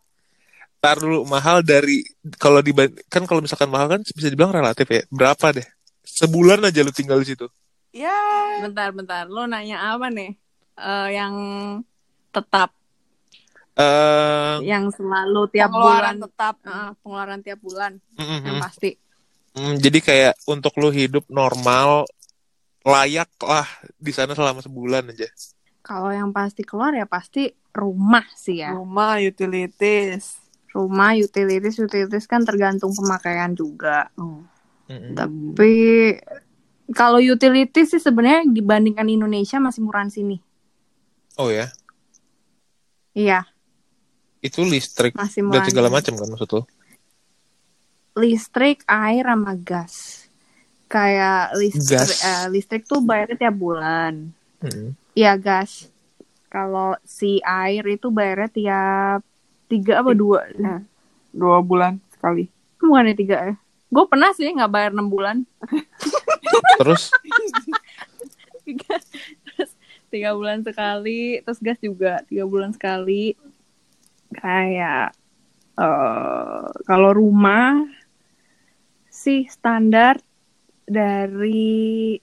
[SPEAKER 1] Tar dulu mahal dari kalau di kan kalau misalkan mahal kan bisa dibilang relatif ya. Berapa deh? Sebulan aja lu tinggal di situ.
[SPEAKER 2] Ya.
[SPEAKER 3] Bentar, bentar. Lo nanya apa nih? Eh, yang tetap,
[SPEAKER 1] Eh,
[SPEAKER 3] yang selalu tiap
[SPEAKER 2] Pengeluaran
[SPEAKER 3] bulan.
[SPEAKER 2] tetap.
[SPEAKER 3] Eh, pengeluaran tiap bulan
[SPEAKER 1] mm, mm,
[SPEAKER 3] yang pasti.
[SPEAKER 1] Mm, jadi kayak untuk lu hidup normal layak lah di sana selama sebulan aja.
[SPEAKER 3] Kalau yang pasti keluar ya pasti rumah sih ya.
[SPEAKER 2] Rumah, utilities.
[SPEAKER 3] Rumah, utilities, utilities kan tergantung pemakaian juga.
[SPEAKER 1] Mm-mm.
[SPEAKER 3] Tapi kalau utilities sih sebenarnya dibandingkan Indonesia masih murahan sini.
[SPEAKER 1] Oh ya,
[SPEAKER 3] Iya,
[SPEAKER 1] itu listrik
[SPEAKER 3] masih
[SPEAKER 1] dan segala macam kan maksud lu?
[SPEAKER 3] Listrik, air sama gas. Kayak listrik,
[SPEAKER 1] Gas.
[SPEAKER 3] eh, listrik tuh bayarnya tiap bulan.
[SPEAKER 1] Mm-mm.
[SPEAKER 3] Iya gas. Kalau si air itu bayarnya tiap tiga apa dua?
[SPEAKER 2] Eh. Dua bulan sekali.
[SPEAKER 3] Bukannya tiga ya? Gue pernah sih nggak bayar enam bulan.
[SPEAKER 1] Terus
[SPEAKER 3] tiga terus tiga bulan sekali terus gas juga tiga bulan sekali kayak eh kalau rumah sih standar dari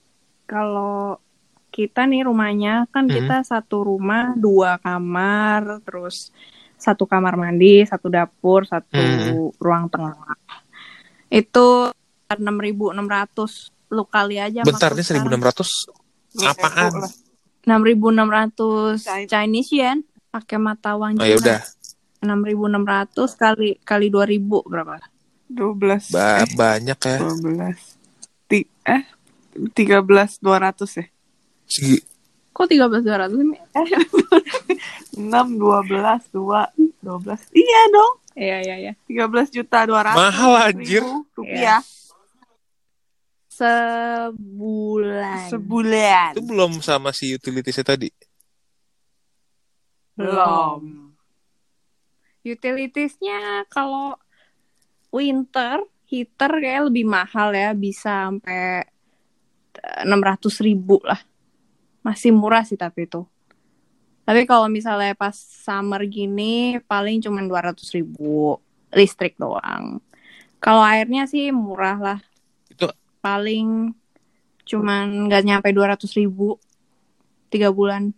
[SPEAKER 3] kalau kita nih rumahnya kan
[SPEAKER 1] Hmm.
[SPEAKER 3] kita satu rumah dua kamar terus satu kamar mandi satu dapur satu
[SPEAKER 1] Hmm.
[SPEAKER 3] ruang tengah itu 6.600 lu kali aja
[SPEAKER 1] bentar nih
[SPEAKER 3] sekarang.
[SPEAKER 1] 1600 apaan?
[SPEAKER 2] Lah.
[SPEAKER 3] 6.600
[SPEAKER 2] Chinese.
[SPEAKER 3] Chinese yen pakai mata uang
[SPEAKER 1] Oh ya udah,
[SPEAKER 3] 6.600 kali kali 2.000 berapa?
[SPEAKER 2] 12.
[SPEAKER 1] ba-
[SPEAKER 2] Eh,
[SPEAKER 1] banyak ya.
[SPEAKER 2] 12. Ti eh 13 200 ya.
[SPEAKER 1] Segi,
[SPEAKER 3] Kok 13.200 ini? Eh,
[SPEAKER 2] 6 12 2 12. Iya dong.
[SPEAKER 3] iya iya iya.
[SPEAKER 2] 13 juta 200.
[SPEAKER 1] Mahal, anjir.
[SPEAKER 2] rupiah
[SPEAKER 3] Sebulan.
[SPEAKER 2] sebulan.
[SPEAKER 1] itu belum sama si utilitiesnya tadi.
[SPEAKER 2] Belum.
[SPEAKER 3] Utilitiesnya kalau winter heater kayak lebih mahal ya bisa sampai enam ratus ribu lah. Masih murah sih tapi itu. Tapi kalau misalnya pas summer gini paling cuma dua ratus ribu. Listrik doang. Kalau airnya sih murah lah.
[SPEAKER 1] Itu
[SPEAKER 3] paling cuman nggak nyampe dua ratus ribu tiga bulan.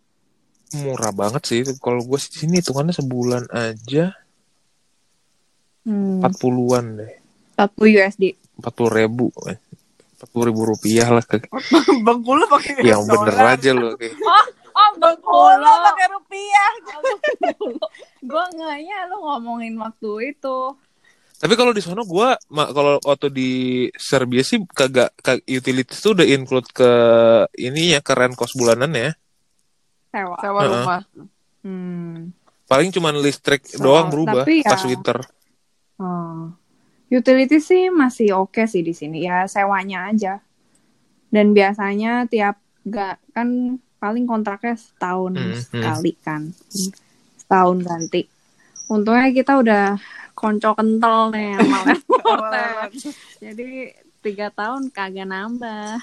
[SPEAKER 1] Murah banget sih. Kalau gue sini hitungannya sebulan aja
[SPEAKER 3] hmm,
[SPEAKER 1] 40-an deh.
[SPEAKER 3] 40 USD
[SPEAKER 1] 40 ribu. 40 ribu rupiah lah. Ke...
[SPEAKER 2] Bengkulu pakai
[SPEAKER 1] Yang
[SPEAKER 2] US
[SPEAKER 1] bener
[SPEAKER 2] dollar.
[SPEAKER 1] aja loh. Kayak.
[SPEAKER 3] oh
[SPEAKER 2] Bengkulu pakai rupiah.
[SPEAKER 3] gue ngehnya lu ngomongin waktu itu
[SPEAKER 1] Tapi kalau di sono gue, kalau waktu di Serbia sih kagak, kag, utilities tuh udah include ke ini ya, ke rent cost bulanan ya.
[SPEAKER 3] sewa
[SPEAKER 2] Sewa rumah.
[SPEAKER 3] hmm.
[SPEAKER 1] Paling cuman listrik
[SPEAKER 3] So,
[SPEAKER 1] doang berubah
[SPEAKER 3] tapi ya-
[SPEAKER 1] pas winter.
[SPEAKER 3] Oh. Utility sih masih oke sih di sini ya sewanya aja. Dan biasanya tiap gak kan paling kontraknya setahun
[SPEAKER 1] Hmm, hmm.
[SPEAKER 3] sekali kan. Setahun ganti. Untungnya kita udah konco kental nih sama. Jadi tiga tahun kagak nambah.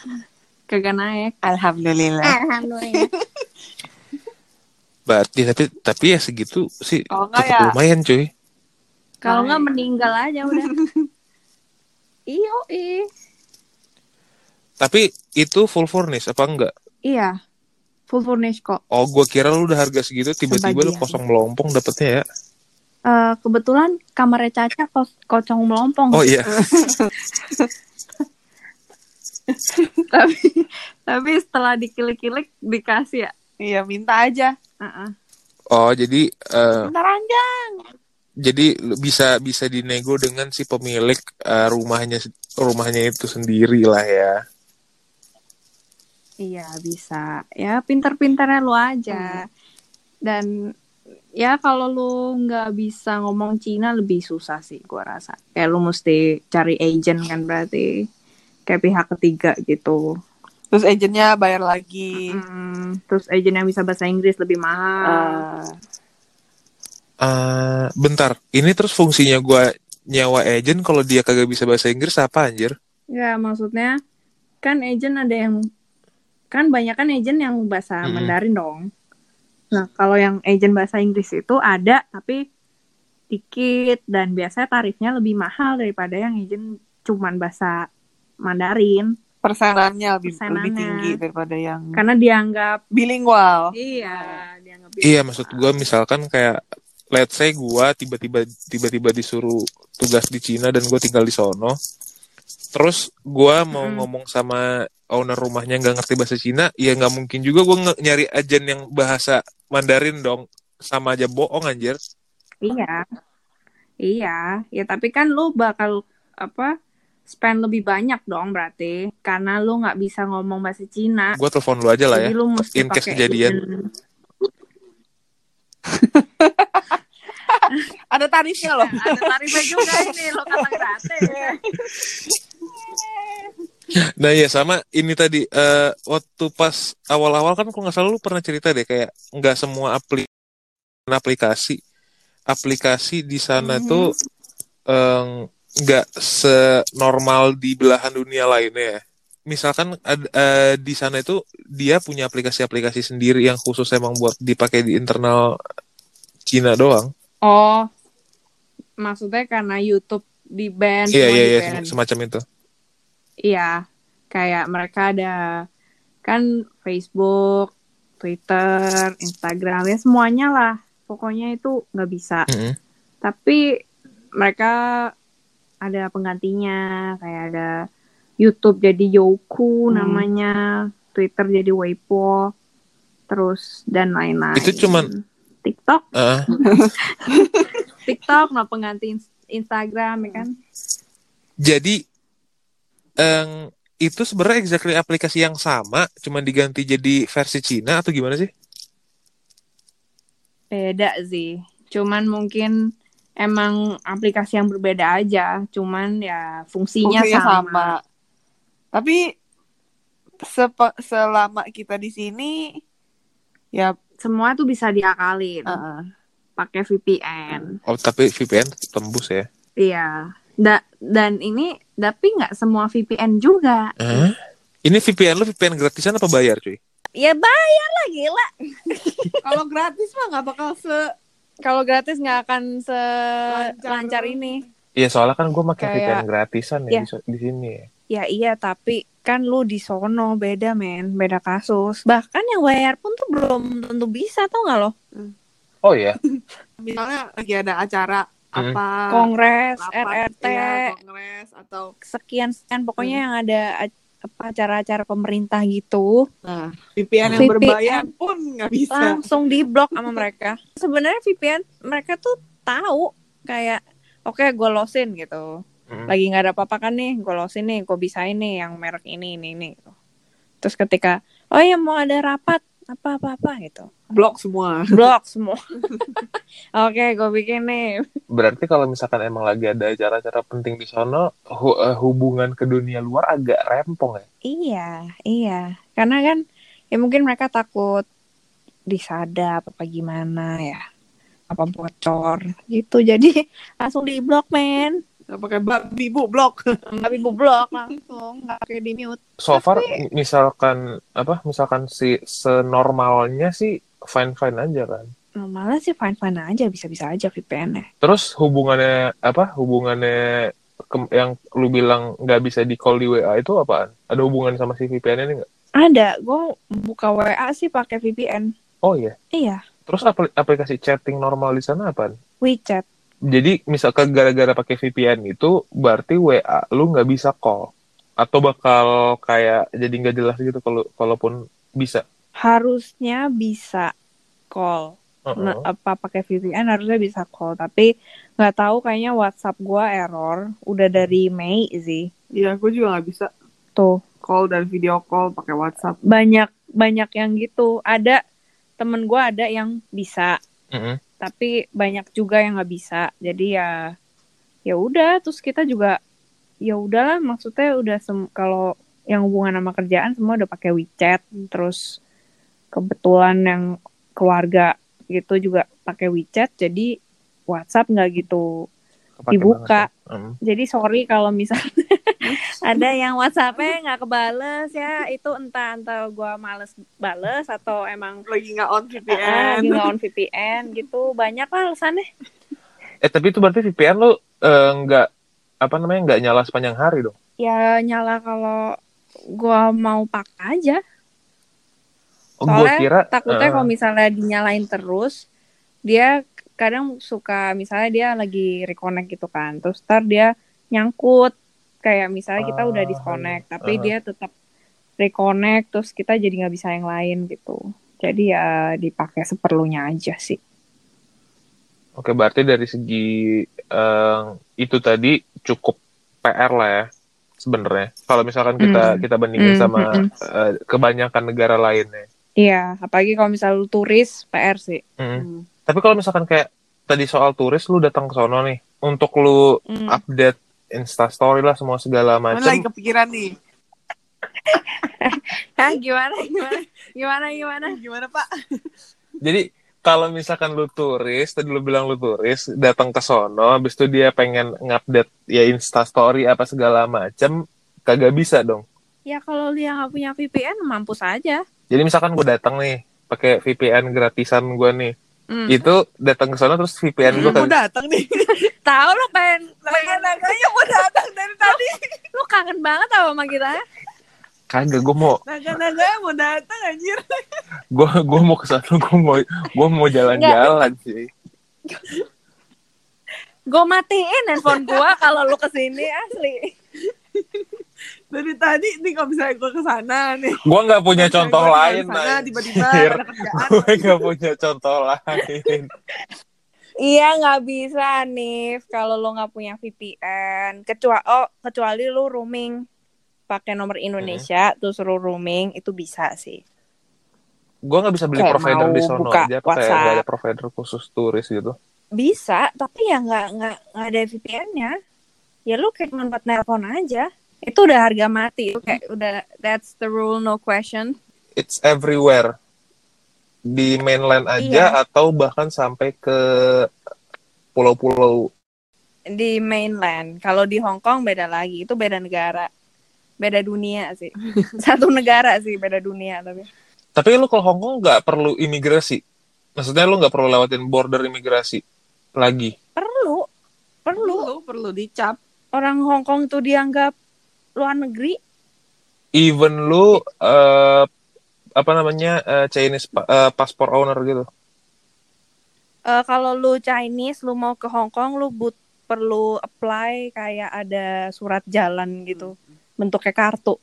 [SPEAKER 3] Kagak naik.
[SPEAKER 2] Alhamdulillah.
[SPEAKER 3] Alhamdulillah.
[SPEAKER 1] Berarti tapi tapi ya segitu sih
[SPEAKER 2] enggak
[SPEAKER 1] cukup
[SPEAKER 2] ya
[SPEAKER 1] lumayan cuy.
[SPEAKER 3] Kalau nggak meninggal aja udah. Iyo, i.
[SPEAKER 1] Tapi itu full furnish apa enggak?
[SPEAKER 3] Iya. Full furnish kok.
[SPEAKER 1] Oh, gua kira lu udah harga segitu tiba-tiba lu kosong melompong dapetnya ya.
[SPEAKER 3] Eh, kebetulan kamarnya Caca kos kocong melompong.
[SPEAKER 1] Oh iya.
[SPEAKER 3] tapi tapi setelah dikilik-kilik dikasih ya.
[SPEAKER 2] Iya, minta aja.
[SPEAKER 3] Heeh.
[SPEAKER 1] Oh, jadi eh,
[SPEAKER 2] Minta ranjang.
[SPEAKER 1] Jadi lu bisa bisa dinego dengan si pemilik eh, rumahnya rumahnya itu sendiri lah ya.
[SPEAKER 3] Iya bisa. Ya pinter-pinternya lu aja. Dan ya kalau lu nggak bisa ngomong Cina lebih susah sih gua rasa. Kayak lu mesti cari agent kan berarti kayak pihak ketiga gitu.
[SPEAKER 2] Terus agentnya bayar lagi.
[SPEAKER 3] Hmm, terus agent yang bisa bahasa Inggris lebih mahal.
[SPEAKER 2] Eh,
[SPEAKER 1] Eh, bentar, ini terus fungsinya gua nyawa agent kalau dia kagak bisa bahasa Inggris apa anjir?
[SPEAKER 3] Ya maksudnya kan agent ada yang kan banyak kan agent yang bahasa
[SPEAKER 1] Mm-mm.
[SPEAKER 3] Mandarin dong. Nah kalau yang agent bahasa Inggris itu ada tapi dikit dan biasanya tarifnya lebih mahal daripada yang agent cuman bahasa Mandarin
[SPEAKER 2] persenannya lebih,
[SPEAKER 3] Persenannya.
[SPEAKER 2] lebih tinggi daripada yang
[SPEAKER 3] karena dianggap
[SPEAKER 2] bilingual.
[SPEAKER 3] iya dianggap
[SPEAKER 1] Iya, maksud gua misalkan kayak let's say gua tiba-tiba tiba-tiba disuruh tugas di Cina dan gua tinggal di sono. Terus gua mau
[SPEAKER 3] Mm.
[SPEAKER 1] ngomong sama owner rumahnya nggak ngerti bahasa Cina, ya nggak mungkin juga gua nge- nyari agen yang bahasa Mandarin dong. Sama aja bohong anjir.
[SPEAKER 3] iya iya ya tapi kan lu bakal apa spend lebih banyak dong berarti karena lu nggak bisa ngomong bahasa Cina
[SPEAKER 1] Gua telepon lu aja lah ya.
[SPEAKER 3] Jadi lu mesti
[SPEAKER 1] in case kejadian.
[SPEAKER 2] Ada tarifnya loh.
[SPEAKER 3] Ada tarifnya juga ini lo kata gratis.
[SPEAKER 1] Nah ya sama ini tadi eh, waktu pas awal-awal kan kalau nggak salah lu pernah cerita deh kayak nggak semua apli aplikasi aplikasi di sana
[SPEAKER 3] Mhm.
[SPEAKER 1] tuh eh, nggak senormal di belahan dunia lainnya ya. Misalkan ad- eh, di sana itu dia punya aplikasi-aplikasi sendiri yang khusus emang buat dipakai di internal Cina doang.
[SPEAKER 3] Oh, maksudnya karena YouTube di ban
[SPEAKER 1] Iya iya iya semacam itu.
[SPEAKER 3] Iya, kayak mereka ada kan Facebook, Twitter, Instagram ya semuanya lah. Pokoknya itu nggak bisa.
[SPEAKER 1] Mm-mm.
[SPEAKER 3] Tapi mereka ada penggantinya kayak ada YouTube jadi Youku
[SPEAKER 2] Hmm.
[SPEAKER 3] namanya, Twitter jadi Weibo, terus dan lain-lain.
[SPEAKER 1] Itu cuman-
[SPEAKER 3] TikTok,
[SPEAKER 1] Eh,
[SPEAKER 3] TikTok nah pengganti ins- Instagram ya kan?
[SPEAKER 1] jadi em, itu sebenarnya exactly aplikasi yang sama, cuma diganti jadi versi Cina atau gimana sih?
[SPEAKER 3] Beda sih. Cuman mungkin emang aplikasi yang berbeda aja, cuman ya fungsinya,
[SPEAKER 2] Fungsinya
[SPEAKER 3] sama.
[SPEAKER 2] sama. Tapi sepe- selama kita di sini ya
[SPEAKER 3] Semua tuh bisa diakalin
[SPEAKER 2] uh-uh.
[SPEAKER 3] pakai VPN.
[SPEAKER 1] Oh, tapi VPN tembus ya.
[SPEAKER 3] Iya. Da- dan ini tapi nggak semua VPN juga.
[SPEAKER 1] Hah? Ini VPN lu VPN gratisan apa bayar cuy?
[SPEAKER 3] Ya bayar lah gila.
[SPEAKER 2] Kalau gratis mah nggak bakal se
[SPEAKER 3] Kalau gratis nggak akan
[SPEAKER 2] Lancar.
[SPEAKER 3] selancar ini.
[SPEAKER 1] Iya soalnya kan gue pakai
[SPEAKER 3] Kayak-
[SPEAKER 1] VPN gratisan ya
[SPEAKER 3] Iya.
[SPEAKER 1] di, di sini ya.
[SPEAKER 3] Ya iya tapi kan lu di sono beda men, beda kasus. Bahkan yang bayar pun tuh belum tentu bisa tau nggak lo?
[SPEAKER 1] Oh iya.
[SPEAKER 2] misalnya lagi ada acara
[SPEAKER 1] Hmm.
[SPEAKER 2] apa
[SPEAKER 3] Kongres,
[SPEAKER 2] rapat,
[SPEAKER 3] RRT,
[SPEAKER 2] ya, kongres atau
[SPEAKER 3] sekian sekian pokoknya yang ada apa acara-acara pemerintah gitu
[SPEAKER 2] nah VPN yang
[SPEAKER 3] VPN.
[SPEAKER 2] berbayar pun nggak bisa.
[SPEAKER 3] langsung diblok sama mereka. Sebenarnya VPN mereka tuh tahu kayak oke gue losin gitu.
[SPEAKER 1] Hmm.
[SPEAKER 3] Lagi nggak ada apa-apa kan nih, gue losin nih, gue bisa ini yang merek ini ini ini. Gitu. Terus ketika oh ya mau ada rapat apa apa apa gitu,
[SPEAKER 2] Blok semua.
[SPEAKER 3] blok semua. oke, gue bikin nih.
[SPEAKER 1] Berarti kalau misalkan emang lagi ada acara-acara penting di sono, hu- eh, hubungan ke dunia luar agak rempong ya.
[SPEAKER 3] Iya, iya. Karena kan ya mungkin mereka takut disadap apa gimana ya. Apa bocor gitu. Jadi langsung di blok men.
[SPEAKER 2] Nggak pakai babi bu blok.
[SPEAKER 3] Tapi bu blok langsung. Nggak pakai di mute.
[SPEAKER 1] So far misalkan apa? Misalkan si senormalnya sih fine-fine aja kan.
[SPEAKER 3] Normalnya sih fine-fine aja. Bisa-bisa aja VPN-nya.
[SPEAKER 1] Terus hubungannya apa? Hubungannya ke- yang lu bilang nggak bisa di call di WA itu apaan? Ada hubungan sama si VPN ini nggak?
[SPEAKER 3] Ada. Gue buka WA sih pakai VPN.
[SPEAKER 1] Oh iya.
[SPEAKER 3] Iya.
[SPEAKER 1] Terus apli- aplikasi chatting normal di sana apaan?
[SPEAKER 3] WeChat.
[SPEAKER 1] Jadi misalkan gara-gara pakai VPN itu berarti WA lu nggak bisa call atau bakal kayak jadi nggak jelas gitu kalau kalaupun bisa.
[SPEAKER 3] Harusnya bisa call. Nah, apa pakai VPN harusnya bisa call. Tapi nggak tahu kayaknya WhatsApp gua error. Udah dari Mei sih.
[SPEAKER 2] Iya, aku juga nggak bisa
[SPEAKER 3] Tuh.
[SPEAKER 2] call dan video call pakai WhatsApp.
[SPEAKER 3] banyak banyak yang gitu ada temen gue ada yang bisa
[SPEAKER 1] Mm-mm.
[SPEAKER 3] Tapi banyak juga yang nggak bisa jadi ya ya udah terus kita juga ya udahlah maksudnya udah kalau yang hubungan sama kerjaan semua udah pakai WeChat terus kebetulan yang keluarga gitu juga pakai WeChat jadi WhatsApp nggak gitu
[SPEAKER 1] Kepake
[SPEAKER 3] Dibuka.
[SPEAKER 1] banget ya. Mm.
[SPEAKER 3] jadi sorry kalau misalnya ada yang WhatsAppnya nggak kebales ya itu entah entah gua males bales atau emang
[SPEAKER 2] Lagi nggak on VPN.
[SPEAKER 3] lagi nggak on VPN gitu banyak lah alasannya
[SPEAKER 1] Eh tapi itu berarti VPN lu eh, nggak apa namanya nggak nyala sepanjang hari dong?
[SPEAKER 3] ya nyala kalau gua mau pakai aja
[SPEAKER 1] Oh, gua
[SPEAKER 3] soalnya
[SPEAKER 1] kira
[SPEAKER 3] takutnya
[SPEAKER 1] eh,
[SPEAKER 3] kalau misalnya dinyalain terus dia kadang suka misalnya dia lagi reconnect gitu kan terus ntar dia nyangkut kayak misalnya kita udah
[SPEAKER 1] Ah,
[SPEAKER 3] disconnect tapi
[SPEAKER 1] Aha.
[SPEAKER 3] dia tetap reconnect terus kita jadi nggak bisa yang lain gitu jadi ya dipakai seperlunya aja sih
[SPEAKER 1] Oke berarti dari segi eh, itu tadi cukup PR lah ya sebenarnya. Kalau misalkan kita
[SPEAKER 3] Mm.
[SPEAKER 1] kita bandingin
[SPEAKER 3] Mm,
[SPEAKER 1] sama
[SPEAKER 3] mm, mm.
[SPEAKER 1] eh, kebanyakan negara lainnya.
[SPEAKER 3] iya apalagi kalau misalnya lu turis PR sih
[SPEAKER 1] Mm.
[SPEAKER 2] Hmm.
[SPEAKER 1] Tapi kalau misalkan kayak tadi soal turis lu datang ke sono nih untuk lu
[SPEAKER 3] Hmm.
[SPEAKER 1] update Insta story lah semua segala macam.
[SPEAKER 2] lagi kepikiran nih?
[SPEAKER 3] Hah, gimana gimana gimana gimana
[SPEAKER 2] Gimana Pak?
[SPEAKER 1] Jadi kalau misalkan lu turis, tadi lu bilang lu turis, datang ke sono, habis itu dia pengen ngupdate ya Insta story apa segala macam, kagak bisa dong.
[SPEAKER 3] ya kalau dia nggak punya VPN mampus aja
[SPEAKER 1] Jadi misalkan gue datang nih pakai VPN gratisan gue nih,
[SPEAKER 3] Hmm.
[SPEAKER 1] itu datang ke sono terus VPN gue
[SPEAKER 2] Mau
[SPEAKER 1] kagak
[SPEAKER 2] datang nih.
[SPEAKER 3] tahu lo pengen
[SPEAKER 2] Naga-naganya mau datang dari tadi.
[SPEAKER 3] lu kangen banget sama sama kita ya?
[SPEAKER 1] kagak gue mau
[SPEAKER 2] Naga-naganya mau datang anjir.
[SPEAKER 1] gue gue mau ke sono gue mau gue mau jalan-jalan sih.
[SPEAKER 3] gue matiin handphone gue kalau lu ke sini asli
[SPEAKER 2] Dari tadi nih kalau misalnya gue ke sana nih.
[SPEAKER 1] Gue nggak punya
[SPEAKER 2] Misalnya
[SPEAKER 1] contoh lain,
[SPEAKER 2] ke
[SPEAKER 1] sana.
[SPEAKER 2] Tiba-tiba
[SPEAKER 1] gue nggak punya contoh lain.
[SPEAKER 3] iya nggak bisa nih kalau lu nggak punya VPN kecuali oh kecuali lu roaming. Pakai nomor Indonesia terus lu roaming itu bisa sih.
[SPEAKER 1] Gue nggak bisa beli
[SPEAKER 3] Kayak
[SPEAKER 1] provider di sono.
[SPEAKER 3] buka
[SPEAKER 1] aja, kayak nggak ada provider khusus turis gitu.
[SPEAKER 3] bisa tapi ya nggak nggak nggak ada VPN-nya ya lu kayak cuma buat nelpon aja itu udah harga mati itu kayak udah that's the rule no question
[SPEAKER 1] It's everywhere di mainland aja
[SPEAKER 3] Iya.
[SPEAKER 1] atau bahkan sampai ke pulau-pulau.
[SPEAKER 3] di mainland kalau di Hong Kong beda lagi itu beda negara beda dunia sih satu negara sih beda dunia tapi
[SPEAKER 1] Tapi lu kalau Hong Kong nggak perlu imigrasi. Maksudnya lu nggak perlu lewatin border imigrasi lagi.
[SPEAKER 3] perlu perlu
[SPEAKER 2] Perlu, perlu dicap.
[SPEAKER 3] orang Hong Kong tuh dianggap luar negeri
[SPEAKER 1] Even lu eh, apa namanya eh, Chinese pa- eh, passport owner gitu.
[SPEAKER 3] Eh, kalau lu Chinese lu mau ke Hong Kong lu but perlu apply kayak ada surat jalan gitu bentuknya kartu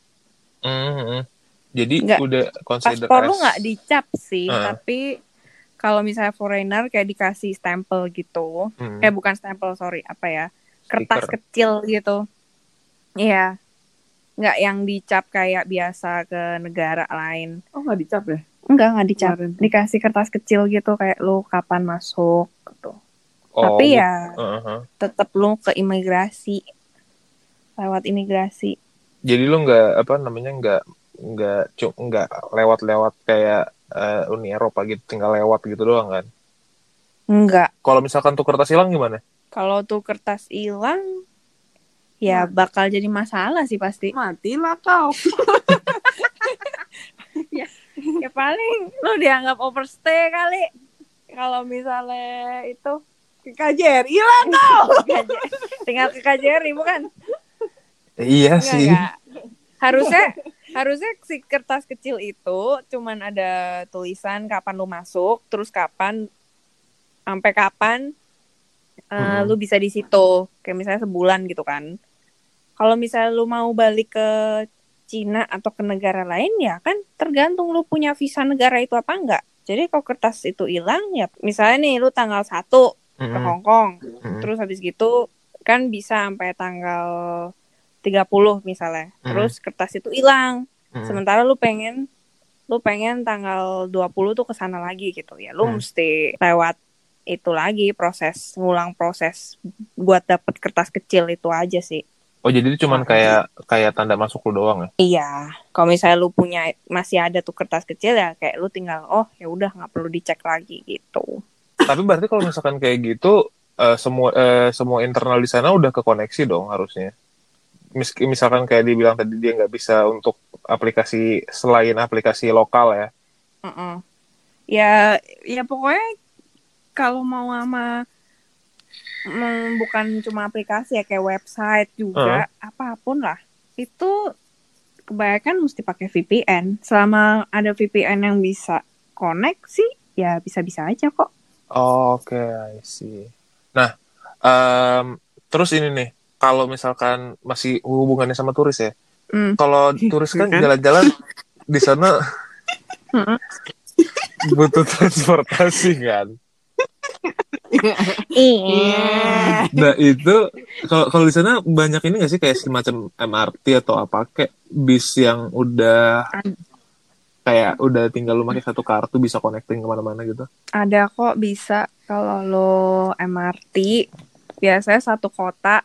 [SPEAKER 1] Mhm. Jadi
[SPEAKER 3] Nggak.
[SPEAKER 1] udah consider
[SPEAKER 3] paspor lu
[SPEAKER 1] as-
[SPEAKER 3] nggak dicap sih
[SPEAKER 1] Heeh.
[SPEAKER 3] tapi kalau misalnya foreigner kayak dikasih stempel gitu
[SPEAKER 1] Mhm.
[SPEAKER 3] eh bukan stempel sorry apa ya kertas
[SPEAKER 1] Stiker.
[SPEAKER 3] kecil gitu iya nggak yang dicap kayak biasa ke negara lain
[SPEAKER 2] Oh, nggak dicap ya?
[SPEAKER 3] enggak nggak dicap
[SPEAKER 2] Kemarin.
[SPEAKER 3] dikasih kertas kecil gitu kayak lu kapan masuk gitu
[SPEAKER 1] Oh,
[SPEAKER 3] tapi ya
[SPEAKER 1] Heeh.
[SPEAKER 3] tetap lu ke imigrasi lewat imigrasi
[SPEAKER 1] Jadi lu nggak apa namanya nggak nggak cu- nggak lewat-lewat kayak eh, Uni Eropa gitu tinggal lewat gitu doang kan.
[SPEAKER 3] enggak
[SPEAKER 1] Kalau misalkan tuh kertas hilang gimana?
[SPEAKER 3] kalau tuh kertas hilang ya bakal jadi masalah sih pasti
[SPEAKER 2] Matilah kau.
[SPEAKER 3] ya paling lu dianggap overstay kali kalau misalnya itu
[SPEAKER 2] Ke KJRI hilang kau.
[SPEAKER 3] Tinggal ke KJRI bukan
[SPEAKER 1] Iya
[SPEAKER 3] Enggak,
[SPEAKER 1] sih.
[SPEAKER 3] enggak. harusnya harusnya si kertas kecil itu cuman ada tulisan kapan lu masuk terus kapan sampai kapan eh,
[SPEAKER 1] Mm-mm.
[SPEAKER 3] lu bisa di situ kayak misalnya sebulan gitu kan kalau misalnya lu mau balik ke Cina atau ke negara lain ya kan tergantung lu punya visa negara itu apa enggak jadi kalau kertas itu hilang ya misalnya nih lu tanggal 1 ke. Hong Kong
[SPEAKER 1] Mhm.
[SPEAKER 3] terus habis gitu kan bisa sampai tanggal 30 misalnya
[SPEAKER 1] Hmm.
[SPEAKER 3] terus kertas itu hilang
[SPEAKER 1] Mhm.
[SPEAKER 3] sementara lu pengen lu pengen tanggal 20 tuh ke sana lagi gitu ya lu
[SPEAKER 1] Hmm.
[SPEAKER 3] mesti lewat itu lagi proses ngulang proses buat dapet kertas kecil itu aja sih
[SPEAKER 1] Oh jadi itu cuman kayak kayak tanda masuk lu doang ya?
[SPEAKER 3] iya kalau misalnya lu punya masih ada tuh kertas kecil ya kayak lu tinggal oh ya udah nggak perlu dicek lagi gitu
[SPEAKER 1] Tapi berarti kalau misalkan kayak gitu eh, semua eh, semua internal di sana udah kekoneksi dong harusnya. Mis- misalkan kayak dibilang tadi dia nggak bisa untuk aplikasi selain aplikasi lokal ya.
[SPEAKER 3] Mm-mm. Ya, ya pokoknya kalau mau sama mm, bukan cuma aplikasi ya kayak website juga apa pun lah itu kebanyakan mesti pakai VPN. Selama ada VPN yang bisa connect sih ya bisa-bisa aja kok.
[SPEAKER 1] Oke, I see. Nah, em, terus ini nih, kalau misalkan masih hubungannya sama turis ya,
[SPEAKER 3] Hmm.
[SPEAKER 1] kalau turis kan
[SPEAKER 2] Kan?
[SPEAKER 1] jalan-jalan di sana butuh transportasi kan.
[SPEAKER 3] Iya.
[SPEAKER 1] Nah itu kalau kalau di sana banyak ini nggak sih kayak semacam MRT atau apa kayak bis yang udah kayak udah tinggal lu pakai satu kartu bisa connecting ke mana-mana gitu.
[SPEAKER 3] Ada kok bisa kalau lo MRT biasanya satu kota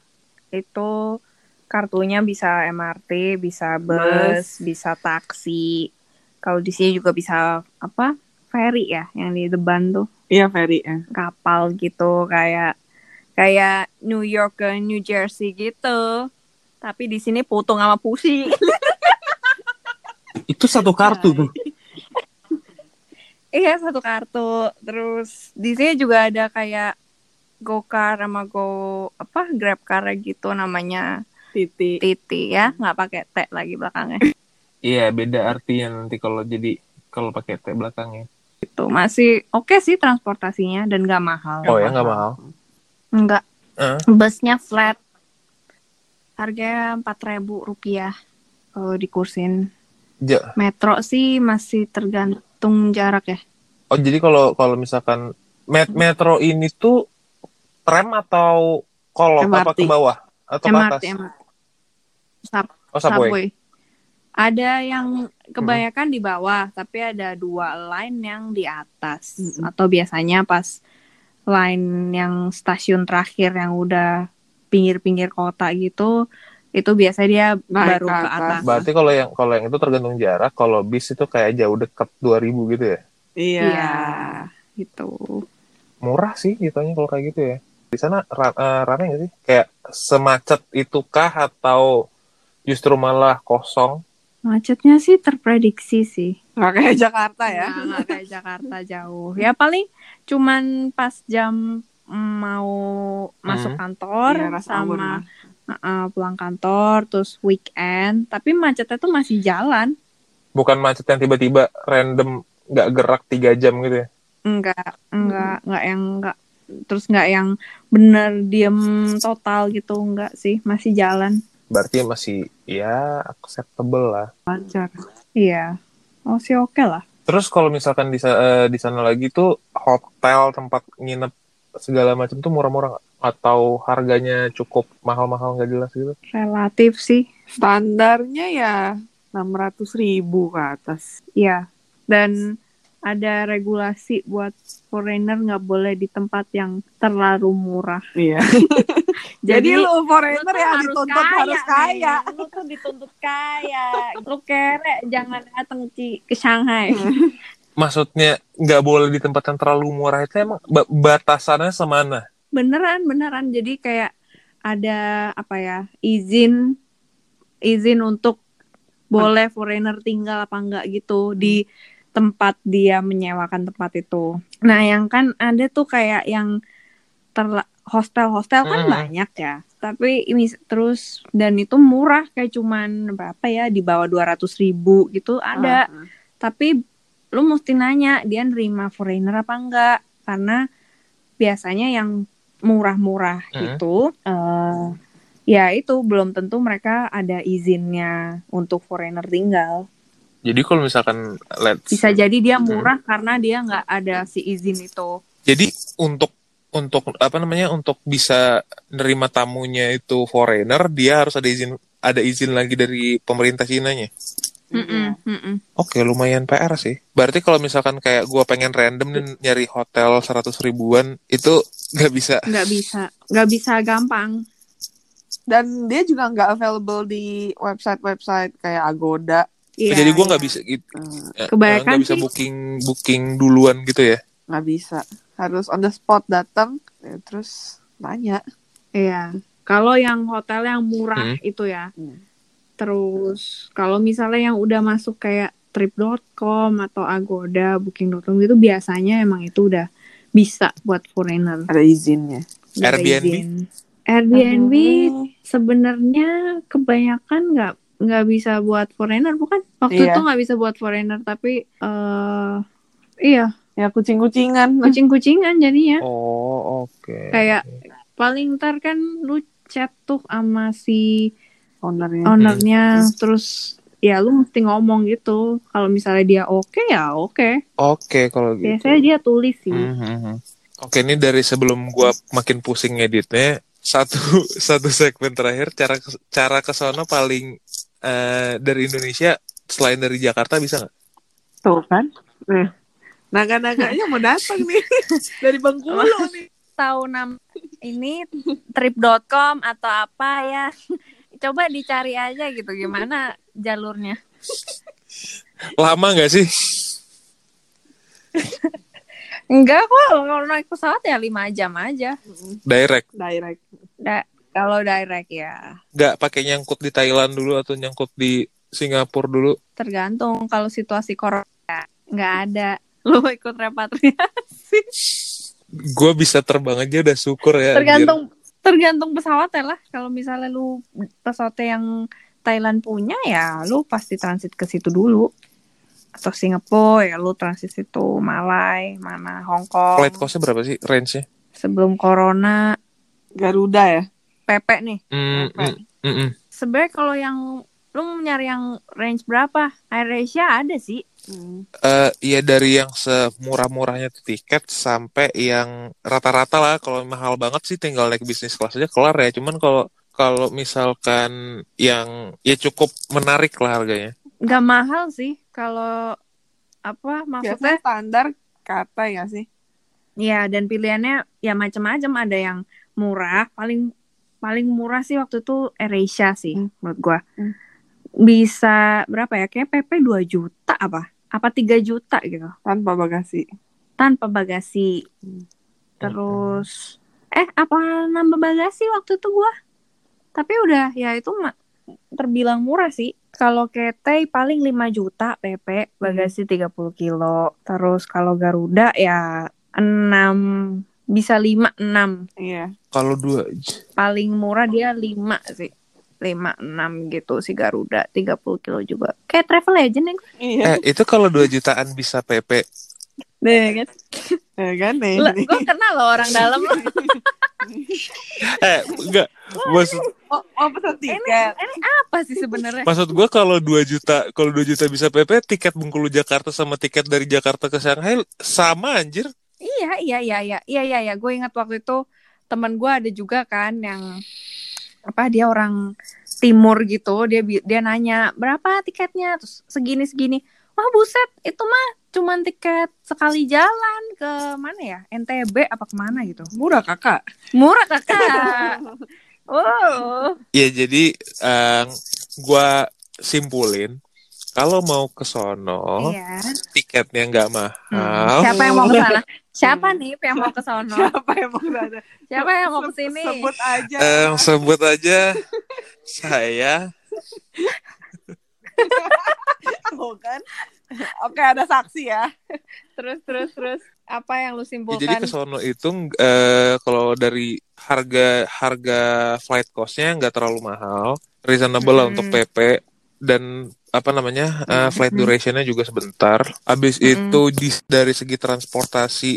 [SPEAKER 3] itu kartunya bisa MRT, bisa bus, bisa taksi. Kalau di sini juga bisa apa? Ferry ya yang di depan tuh
[SPEAKER 2] Iya, Ferry ya.
[SPEAKER 3] kapal gitu kayak kayak New York ke New Jersey gitu. Tapi di sini putung sama pusi.
[SPEAKER 1] Itu satu kartu tuh.
[SPEAKER 3] Iya satu kartu. Terus di sini juga ada kayak GoCar sama Go apa Grab Car gitu namanya
[SPEAKER 2] Titi.
[SPEAKER 3] Titi ya, nggak pakai T lagi belakangnya.
[SPEAKER 1] Iya beda artinya nanti kalau jadi kalau pakai T belakangnya.
[SPEAKER 3] Itu masih oke sih transportasinya dan nggak mahal.
[SPEAKER 1] Oh ya nggak mahal.
[SPEAKER 3] Nggak.
[SPEAKER 1] Eh.
[SPEAKER 3] Busnya flat. Harganya empat ribu rupiah kalau dikursin.
[SPEAKER 1] Ja-
[SPEAKER 3] Metro sih masih tergantung jarak ya.
[SPEAKER 1] Oh jadi kalau kalau misalkan met metro ini tuh tram atau kolong apa ke bawah atau ke
[SPEAKER 3] MRT,
[SPEAKER 1] atas?
[SPEAKER 3] MRT. Sub-
[SPEAKER 1] Oh subway.
[SPEAKER 3] subway. Ada yang kebanyakan di bawah, tapi ada dua line yang di atas.
[SPEAKER 2] Mm-mm.
[SPEAKER 3] Atau biasanya pas line yang stasiun terakhir yang udah pinggir-pinggir kota gitu, itu biasa dia
[SPEAKER 2] Naik
[SPEAKER 3] baru
[SPEAKER 2] ke
[SPEAKER 3] ke
[SPEAKER 2] atas.
[SPEAKER 3] atas.
[SPEAKER 1] Berarti kalau yang kalau yang itu tergantung jarak. Kalau bis itu kayak jauh deket 2000 gitu ya.
[SPEAKER 2] Iya.
[SPEAKER 3] Iya, gitu.
[SPEAKER 1] Murah sih hitanya kalau kayak gitu ya. Di sana ra eh, rame nggak sih? Kayak semacet itukah atau justru malah kosong.
[SPEAKER 3] Macetnya sih terprediksi sih.
[SPEAKER 2] Nggak kayak Jakarta ya.
[SPEAKER 3] Nggak, nggak kayak Jakarta jauh. Ya paling cuman pas jam mm, mau masuk
[SPEAKER 1] Hmm.
[SPEAKER 3] kantor
[SPEAKER 2] Iya, hour
[SPEAKER 3] sama uh, pulang kantor terus weekend, tapi macetnya tuh masih jalan.
[SPEAKER 1] Bukan macet yang tiba-tiba random nggak gerak tiga jam gitu ya.
[SPEAKER 3] Enggak, enggak, enggak yang enggak terus enggak yang bener diem total gitu enggak sih, masih jalan.
[SPEAKER 1] Berarti masih ya acceptable lah.
[SPEAKER 2] Lancar.
[SPEAKER 3] Iya. Oh sih oke lah.
[SPEAKER 1] Terus kalau misalkan di eh, di sana lagi tuh hotel tempat nginep segala macam tuh murah-murah nggak? Atau harganya cukup mahal-mahal nggak jelas gitu?
[SPEAKER 3] Relatif sih.
[SPEAKER 2] Standarnya ya 600 ribu ke atas.
[SPEAKER 3] Iya. Dan ada regulasi buat foreigner nggak boleh di tempat yang terlalu murah.
[SPEAKER 2] Iya. Jadi, lu
[SPEAKER 3] lu
[SPEAKER 2] foreigner ya dituntut harus kaya.
[SPEAKER 3] nih. Lu tuh dituntut kaya. Lu kere jangan datang Ci, ke Shanghai.
[SPEAKER 1] Maksudnya nggak boleh di tempat yang terlalu murah itu emang ba- batasannya semana?
[SPEAKER 3] beneran beneran jadi kayak ada apa ya izin izin untuk boleh foreigner tinggal apa enggak gitu di tempat dia menyewakan tempat itu nah yang kan ada tuh kayak yang terla hostel-hostel kan
[SPEAKER 1] Hmm.
[SPEAKER 3] banyak ya tapi ini terus dan itu murah kayak cuman berapa ya di bawah 200 ribu gitu ada
[SPEAKER 2] Ah,
[SPEAKER 3] tapi lu mesti nanya dia nerima foreigner apa enggak karena biasanya yang murah-murah
[SPEAKER 1] Mhm.
[SPEAKER 3] itu eh ya itu belum tentu mereka ada izinnya untuk foreigner tinggal
[SPEAKER 1] Jadi kalau misalkan let's
[SPEAKER 3] bisa jadi dia
[SPEAKER 1] Mhm.
[SPEAKER 3] murah karena dia nggak ada si izin itu
[SPEAKER 1] Jadi untuk untuk apa namanya untuk bisa nerima tamunya itu foreigner dia harus ada izin ada izin lagi dari pemerintah Cina-nya.
[SPEAKER 2] Iya.
[SPEAKER 3] Mm-mm, mm-mm.
[SPEAKER 1] Oke, lumayan PR sih. Berarti kalau misalkan kayak gua pengen random nih nyari hotel 100 ribuan itu nggak bisa.
[SPEAKER 3] nggak bisa nggak bisa gampang
[SPEAKER 2] Dan dia juga nggak available di website-website kayak Agoda.
[SPEAKER 3] Iya,
[SPEAKER 1] Jadi gua nggak
[SPEAKER 3] iya.
[SPEAKER 1] bisa gitu.
[SPEAKER 2] Eh,
[SPEAKER 1] eh,
[SPEAKER 3] Kebanyakan
[SPEAKER 1] nggak bisa
[SPEAKER 3] sih-
[SPEAKER 1] booking booking duluan gitu ya.
[SPEAKER 2] Nggak bisa. Harus on the spot datang, ya, terus nanya.
[SPEAKER 3] Iya. Kalau yang hotel yang murah
[SPEAKER 1] Hmm.
[SPEAKER 3] itu ya.
[SPEAKER 2] Hmm.
[SPEAKER 3] Terus kalau misalnya yang udah masuk kayak trip.com atau Agoda, booking.com gitu biasanya emang itu udah bisa buat foreigner.
[SPEAKER 2] Ada izinnya.
[SPEAKER 3] Ada
[SPEAKER 1] Airbnb?
[SPEAKER 3] izin. Airbnb sebenarnya kebanyakan nggak nggak bisa buat foreigner bukan? Waktu
[SPEAKER 2] Iya.
[SPEAKER 3] itu nggak bisa buat foreigner tapi eh iya
[SPEAKER 2] Ya kucing-kucingan.
[SPEAKER 3] kucing-kucingan jadinya.
[SPEAKER 1] Oh, oke.
[SPEAKER 3] Kayak paling ntar kan lu chat tuh sama si
[SPEAKER 2] Ownernya.
[SPEAKER 3] ownernya terus ya lu mesti ngomong gitu kalau misalnya dia oke ya oke
[SPEAKER 1] Oke, kalau gitu.
[SPEAKER 3] biasanya dia tulis sih
[SPEAKER 1] Mhm. Oke, ini dari sebelum gua makin pusing ngeditnya, satu satu segmen terakhir cara ke- cara ke sono paling eh, dari Indonesia selain dari Jakarta bisa nggak?
[SPEAKER 2] Tuh kan. Nah, naga-naganya mau datang nih. Dari Bengkulu nih.
[SPEAKER 3] tahu nam ini trip.com atau apa ya coba dicari aja gitu gimana jalurnya
[SPEAKER 1] Lama nggak sih?
[SPEAKER 3] enggak kok kalau naik pesawat ya lima jam aja
[SPEAKER 1] Direct,
[SPEAKER 2] Direct.
[SPEAKER 3] Da- kalau direct ya
[SPEAKER 1] nggak pakai nyangkut di Thailand dulu atau nyangkut di Singapura dulu?
[SPEAKER 3] tergantung kalau situasi corona nggak ada lu ikut repatriasi
[SPEAKER 1] Gue bisa terbang aja udah syukur ya. anjir.
[SPEAKER 3] tergantung tergantung pesawatnya lah kalau misalnya lu pesawatnya yang Thailand punya ya lu pasti transit ke situ dulu atau Singapura ya lu transit situ Malai mana Hong Kong
[SPEAKER 1] Flight cost-nya berapa sih range-nya?
[SPEAKER 3] sebelum corona
[SPEAKER 2] Garuda ya.
[SPEAKER 3] PP nih
[SPEAKER 1] Mm, mm, mm, mm.
[SPEAKER 3] sebenarnya kalau yang lu mau nyari yang range berapa AirAsia ada sih
[SPEAKER 2] Hmm.
[SPEAKER 1] Eh, iya dari yang semurah-murahnya tiket sampai yang rata-rata lah kalau mahal banget sih tinggal naik bisnis kelas aja kelar ya cuman kalau kalau misalkan yang ya cukup menarik lah harganya
[SPEAKER 3] nggak mahal sih kalau apa maksudnya
[SPEAKER 2] Biasanya standar kata ya sih.
[SPEAKER 3] Ya, dan pilihannya ya macam-macam. Ada yang murah, paling paling murah sih waktu itu AirAsia sih
[SPEAKER 2] Hmm.
[SPEAKER 3] menurut gua.
[SPEAKER 2] Hmm.
[SPEAKER 3] Bisa berapa ya? Kayak PP 2 juta apa? Apa 3 juta gitu.
[SPEAKER 2] Tanpa bagasi.
[SPEAKER 3] Tanpa bagasi.
[SPEAKER 2] Hmm.
[SPEAKER 3] Terus eh apa nambah bagasi waktu itu gua? Tapi udah ya itu terbilang murah sih. Kalau Cathay paling 5 juta PP, bagasi 30 kilo. Terus kalau Garuda ya 6 bisa 5 6.
[SPEAKER 2] Iya.
[SPEAKER 1] Kalau dua
[SPEAKER 3] Paling murah dia 5 sih. 5 6 gitu si Garuda 30 kilo juga. Kayak travel agent ya.
[SPEAKER 2] Iya.
[SPEAKER 1] eh itu kalau 2 jutaan bisa PP.
[SPEAKER 3] Deh kan.
[SPEAKER 2] Ya kan nih.
[SPEAKER 3] Gue kenal loh orang dalam lo.
[SPEAKER 1] Eh enggak. Maksud
[SPEAKER 2] Oh, oh pesan
[SPEAKER 3] ini,
[SPEAKER 2] tiket.
[SPEAKER 3] ini apa sih sebenarnya?
[SPEAKER 1] maksud gua kalau 2 juta, kalau 2 juta bisa PP, tiket Bengkulu Jakarta sama tiket dari Jakarta ke Shanghai sama anjir.
[SPEAKER 3] Iya, iya, iya, iya, iya, iya, iya. Gue ingat waktu itu teman gue ada juga kan yang apa dia orang timur gitu. Dia dia nanya berapa tiketnya, terus segini segini. Wah buset, itu mah cuman tiket sekali jalan ke mana ya? NTB apa ke mana gitu?
[SPEAKER 2] Murah kakak.
[SPEAKER 3] Murah kakak. Oh,
[SPEAKER 1] Ya jadi eh, gua simpulin kalau mau ke sono
[SPEAKER 3] iya.
[SPEAKER 1] tiketnya nggak
[SPEAKER 3] Hmm.
[SPEAKER 1] mahal.
[SPEAKER 3] Siapa yang mau ke sana? Siapa nih yang mau ke sono?
[SPEAKER 2] Siapa yang mau ada?
[SPEAKER 3] Siapa yang mau ke sini?
[SPEAKER 2] Sebut aja.
[SPEAKER 1] Eh, sebut aja saya
[SPEAKER 2] Tuh kan. Oke, ada saksi ya.
[SPEAKER 3] Terus, terus, terus. Apa yang lu
[SPEAKER 1] Ya,
[SPEAKER 3] simpulkan?
[SPEAKER 1] jadi ke sono itu eh, kalau dari harga harga flight costnya nggak terlalu mahal, reasonable lah
[SPEAKER 3] Mm-mm.
[SPEAKER 1] untuk PP dan apa namanya eh, flight durationnya juga sebentar. Abis
[SPEAKER 3] Mm-mm.
[SPEAKER 1] itu di- dari segi transportasi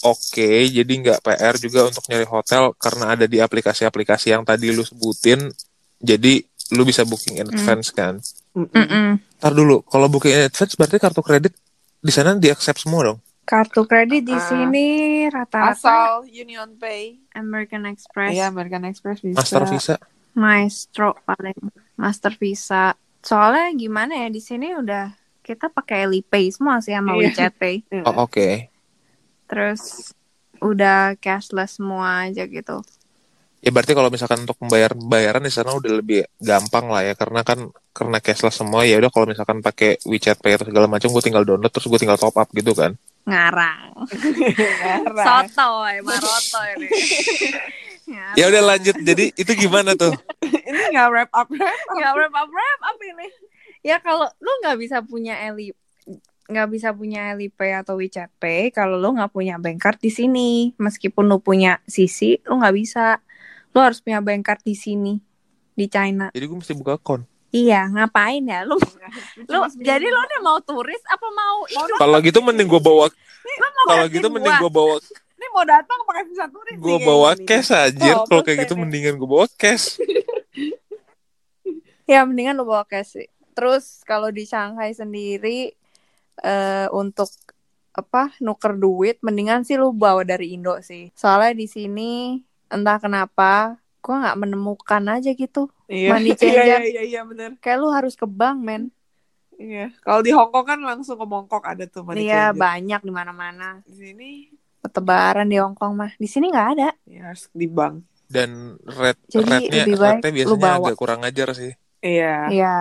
[SPEAKER 1] oke, jadi nggak PR juga untuk nyari hotel karena ada di aplikasi-aplikasi yang tadi lu sebutin. Jadi lu bisa booking in
[SPEAKER 3] Mm.
[SPEAKER 1] advance kan.
[SPEAKER 3] Mm-mm.
[SPEAKER 1] Ntar dulu, kalau booking in advance berarti kartu kredit di sana di accept semua dong.
[SPEAKER 3] Kartu kredit di
[SPEAKER 2] Ah.
[SPEAKER 3] sini rata-rata
[SPEAKER 2] Asal Union Pay.
[SPEAKER 3] American Express,
[SPEAKER 2] Iya, American Express bisa.
[SPEAKER 1] Master Visa.
[SPEAKER 3] Maestro paling, Master Visa. Soalnya gimana ya di sini udah kita pakai Alipay semua sih sama
[SPEAKER 2] Iya.
[SPEAKER 3] WeChat Pay.
[SPEAKER 2] Iya.
[SPEAKER 1] Oh, oke.
[SPEAKER 3] Terus udah cashless semua aja gitu.
[SPEAKER 1] Ya berarti kalau misalkan untuk pembayaran pembayaran di sana udah lebih gampang lah ya karena kan karena cashless semua ya udah kalau misalkan pakai WeChat Pay atau segala macam gue tinggal download terus gue tinggal top up gitu kan.
[SPEAKER 3] Ngarang.
[SPEAKER 2] Ngarang.
[SPEAKER 3] Soto, Maroto ini. Ngarang.
[SPEAKER 1] Ya udah lanjut. Jadi itu gimana tuh?
[SPEAKER 2] Ini nggak wrap up wrap up.
[SPEAKER 3] nggak wrap up wrap up ini ya kalau lu nggak bisa punya Eli nggak bisa punya Alipay atau WeChat Pay kalau lu nggak punya bank card di sini meskipun lu punya sisi lu nggak bisa lu harus punya bank card di sini di China
[SPEAKER 1] Jadi gue mesti buka akun.
[SPEAKER 3] iya ngapain ya lu lu jadi lu nih mau turis apa mau
[SPEAKER 1] Kalau gitu mending gue bawa kalau gitu mending
[SPEAKER 3] gua?
[SPEAKER 1] gue bawa
[SPEAKER 2] mau datang pakai visa turis.
[SPEAKER 1] gue bawa cash aja.
[SPEAKER 3] Oh,
[SPEAKER 1] Kalau kayak gitu
[SPEAKER 3] deh.
[SPEAKER 1] mendingan gue bawa cash.
[SPEAKER 3] Ya mendingan lu bawa cash sih. Terus kalau di Shanghai sendiri eh untuk apa nuker duit mendingan sih lu bawa dari Indo sih. Soalnya di sini entah kenapa gua nggak menemukan aja gitu.
[SPEAKER 2] Iya.
[SPEAKER 3] Money
[SPEAKER 2] Iya,
[SPEAKER 3] changer.
[SPEAKER 2] iya, iya, iya, bener.
[SPEAKER 3] Kayak lu harus ke bank, men.
[SPEAKER 2] Iya. Kalau di Hong Kong kan langsung ke Mongkok ada tuh money
[SPEAKER 3] Iya,
[SPEAKER 2] changer.
[SPEAKER 3] banyak di mana-mana.
[SPEAKER 2] Di sini
[SPEAKER 3] Tebaran di Hong Kong mah. Di sini nggak ada.
[SPEAKER 2] ya harus di bank.
[SPEAKER 1] Dan rate
[SPEAKER 3] Jadi
[SPEAKER 1] rate-nya
[SPEAKER 3] lebih baik lu
[SPEAKER 1] biasanya
[SPEAKER 3] bawa.
[SPEAKER 1] agak kurang ajar sih.
[SPEAKER 2] Iya.
[SPEAKER 3] Iya.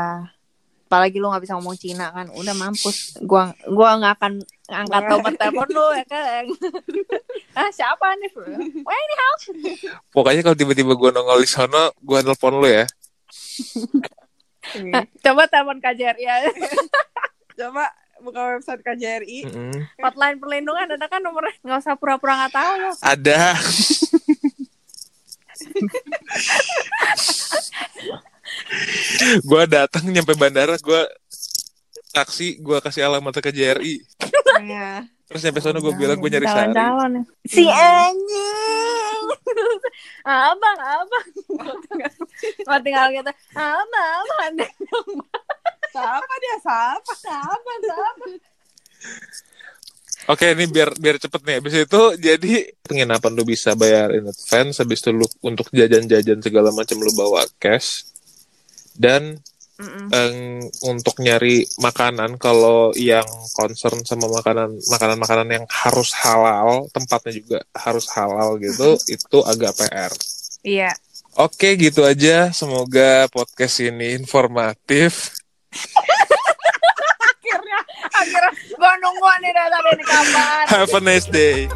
[SPEAKER 3] Apalagi lu nggak bisa ngomong Cina kan, udah mampus. Gua gua nggak akan angkat nomor telepon lu ya kan. ah siapa nih? Wah ini house.
[SPEAKER 1] Pokoknya kalau tiba-tiba gue nongol di sono, gue nelpon lu ya.
[SPEAKER 2] Iya.
[SPEAKER 3] Coba telepon KJRI ya.
[SPEAKER 2] Coba buka website KJRI.
[SPEAKER 1] Mm-mm.
[SPEAKER 3] Hotline perlindungan ada kan nomornya. Nggak usah pura-pura nggak tahu lo.
[SPEAKER 1] Ada. gue datang nyampe bandara gue taksi gue kasih alamat ke JRI
[SPEAKER 2] Iya.
[SPEAKER 1] terus nyampe sana gue bilang gue nyari sari
[SPEAKER 3] ya. Si anjing. abang, abang. Gua tinggal gitu. Abang, abang.
[SPEAKER 2] Siapa dia? Siapa? Siapa? Siapa?
[SPEAKER 1] oke ini biar biar cepet nih habis itu jadi penginapan lu bisa bayar in advance habis itu lu untuk jajan-jajan segala macam lu bawa cash dan em, untuk nyari makanan kalau yang concern sama makanan makanan makanan yang harus halal tempatnya juga harus halal gitu itu agak PR
[SPEAKER 3] Iya.
[SPEAKER 1] Oke, gitu aja. Semoga podcast ini informatif.
[SPEAKER 3] Akhirnya, akhirnya. Gua nungguan nih dari kapan.
[SPEAKER 1] Have a nice day.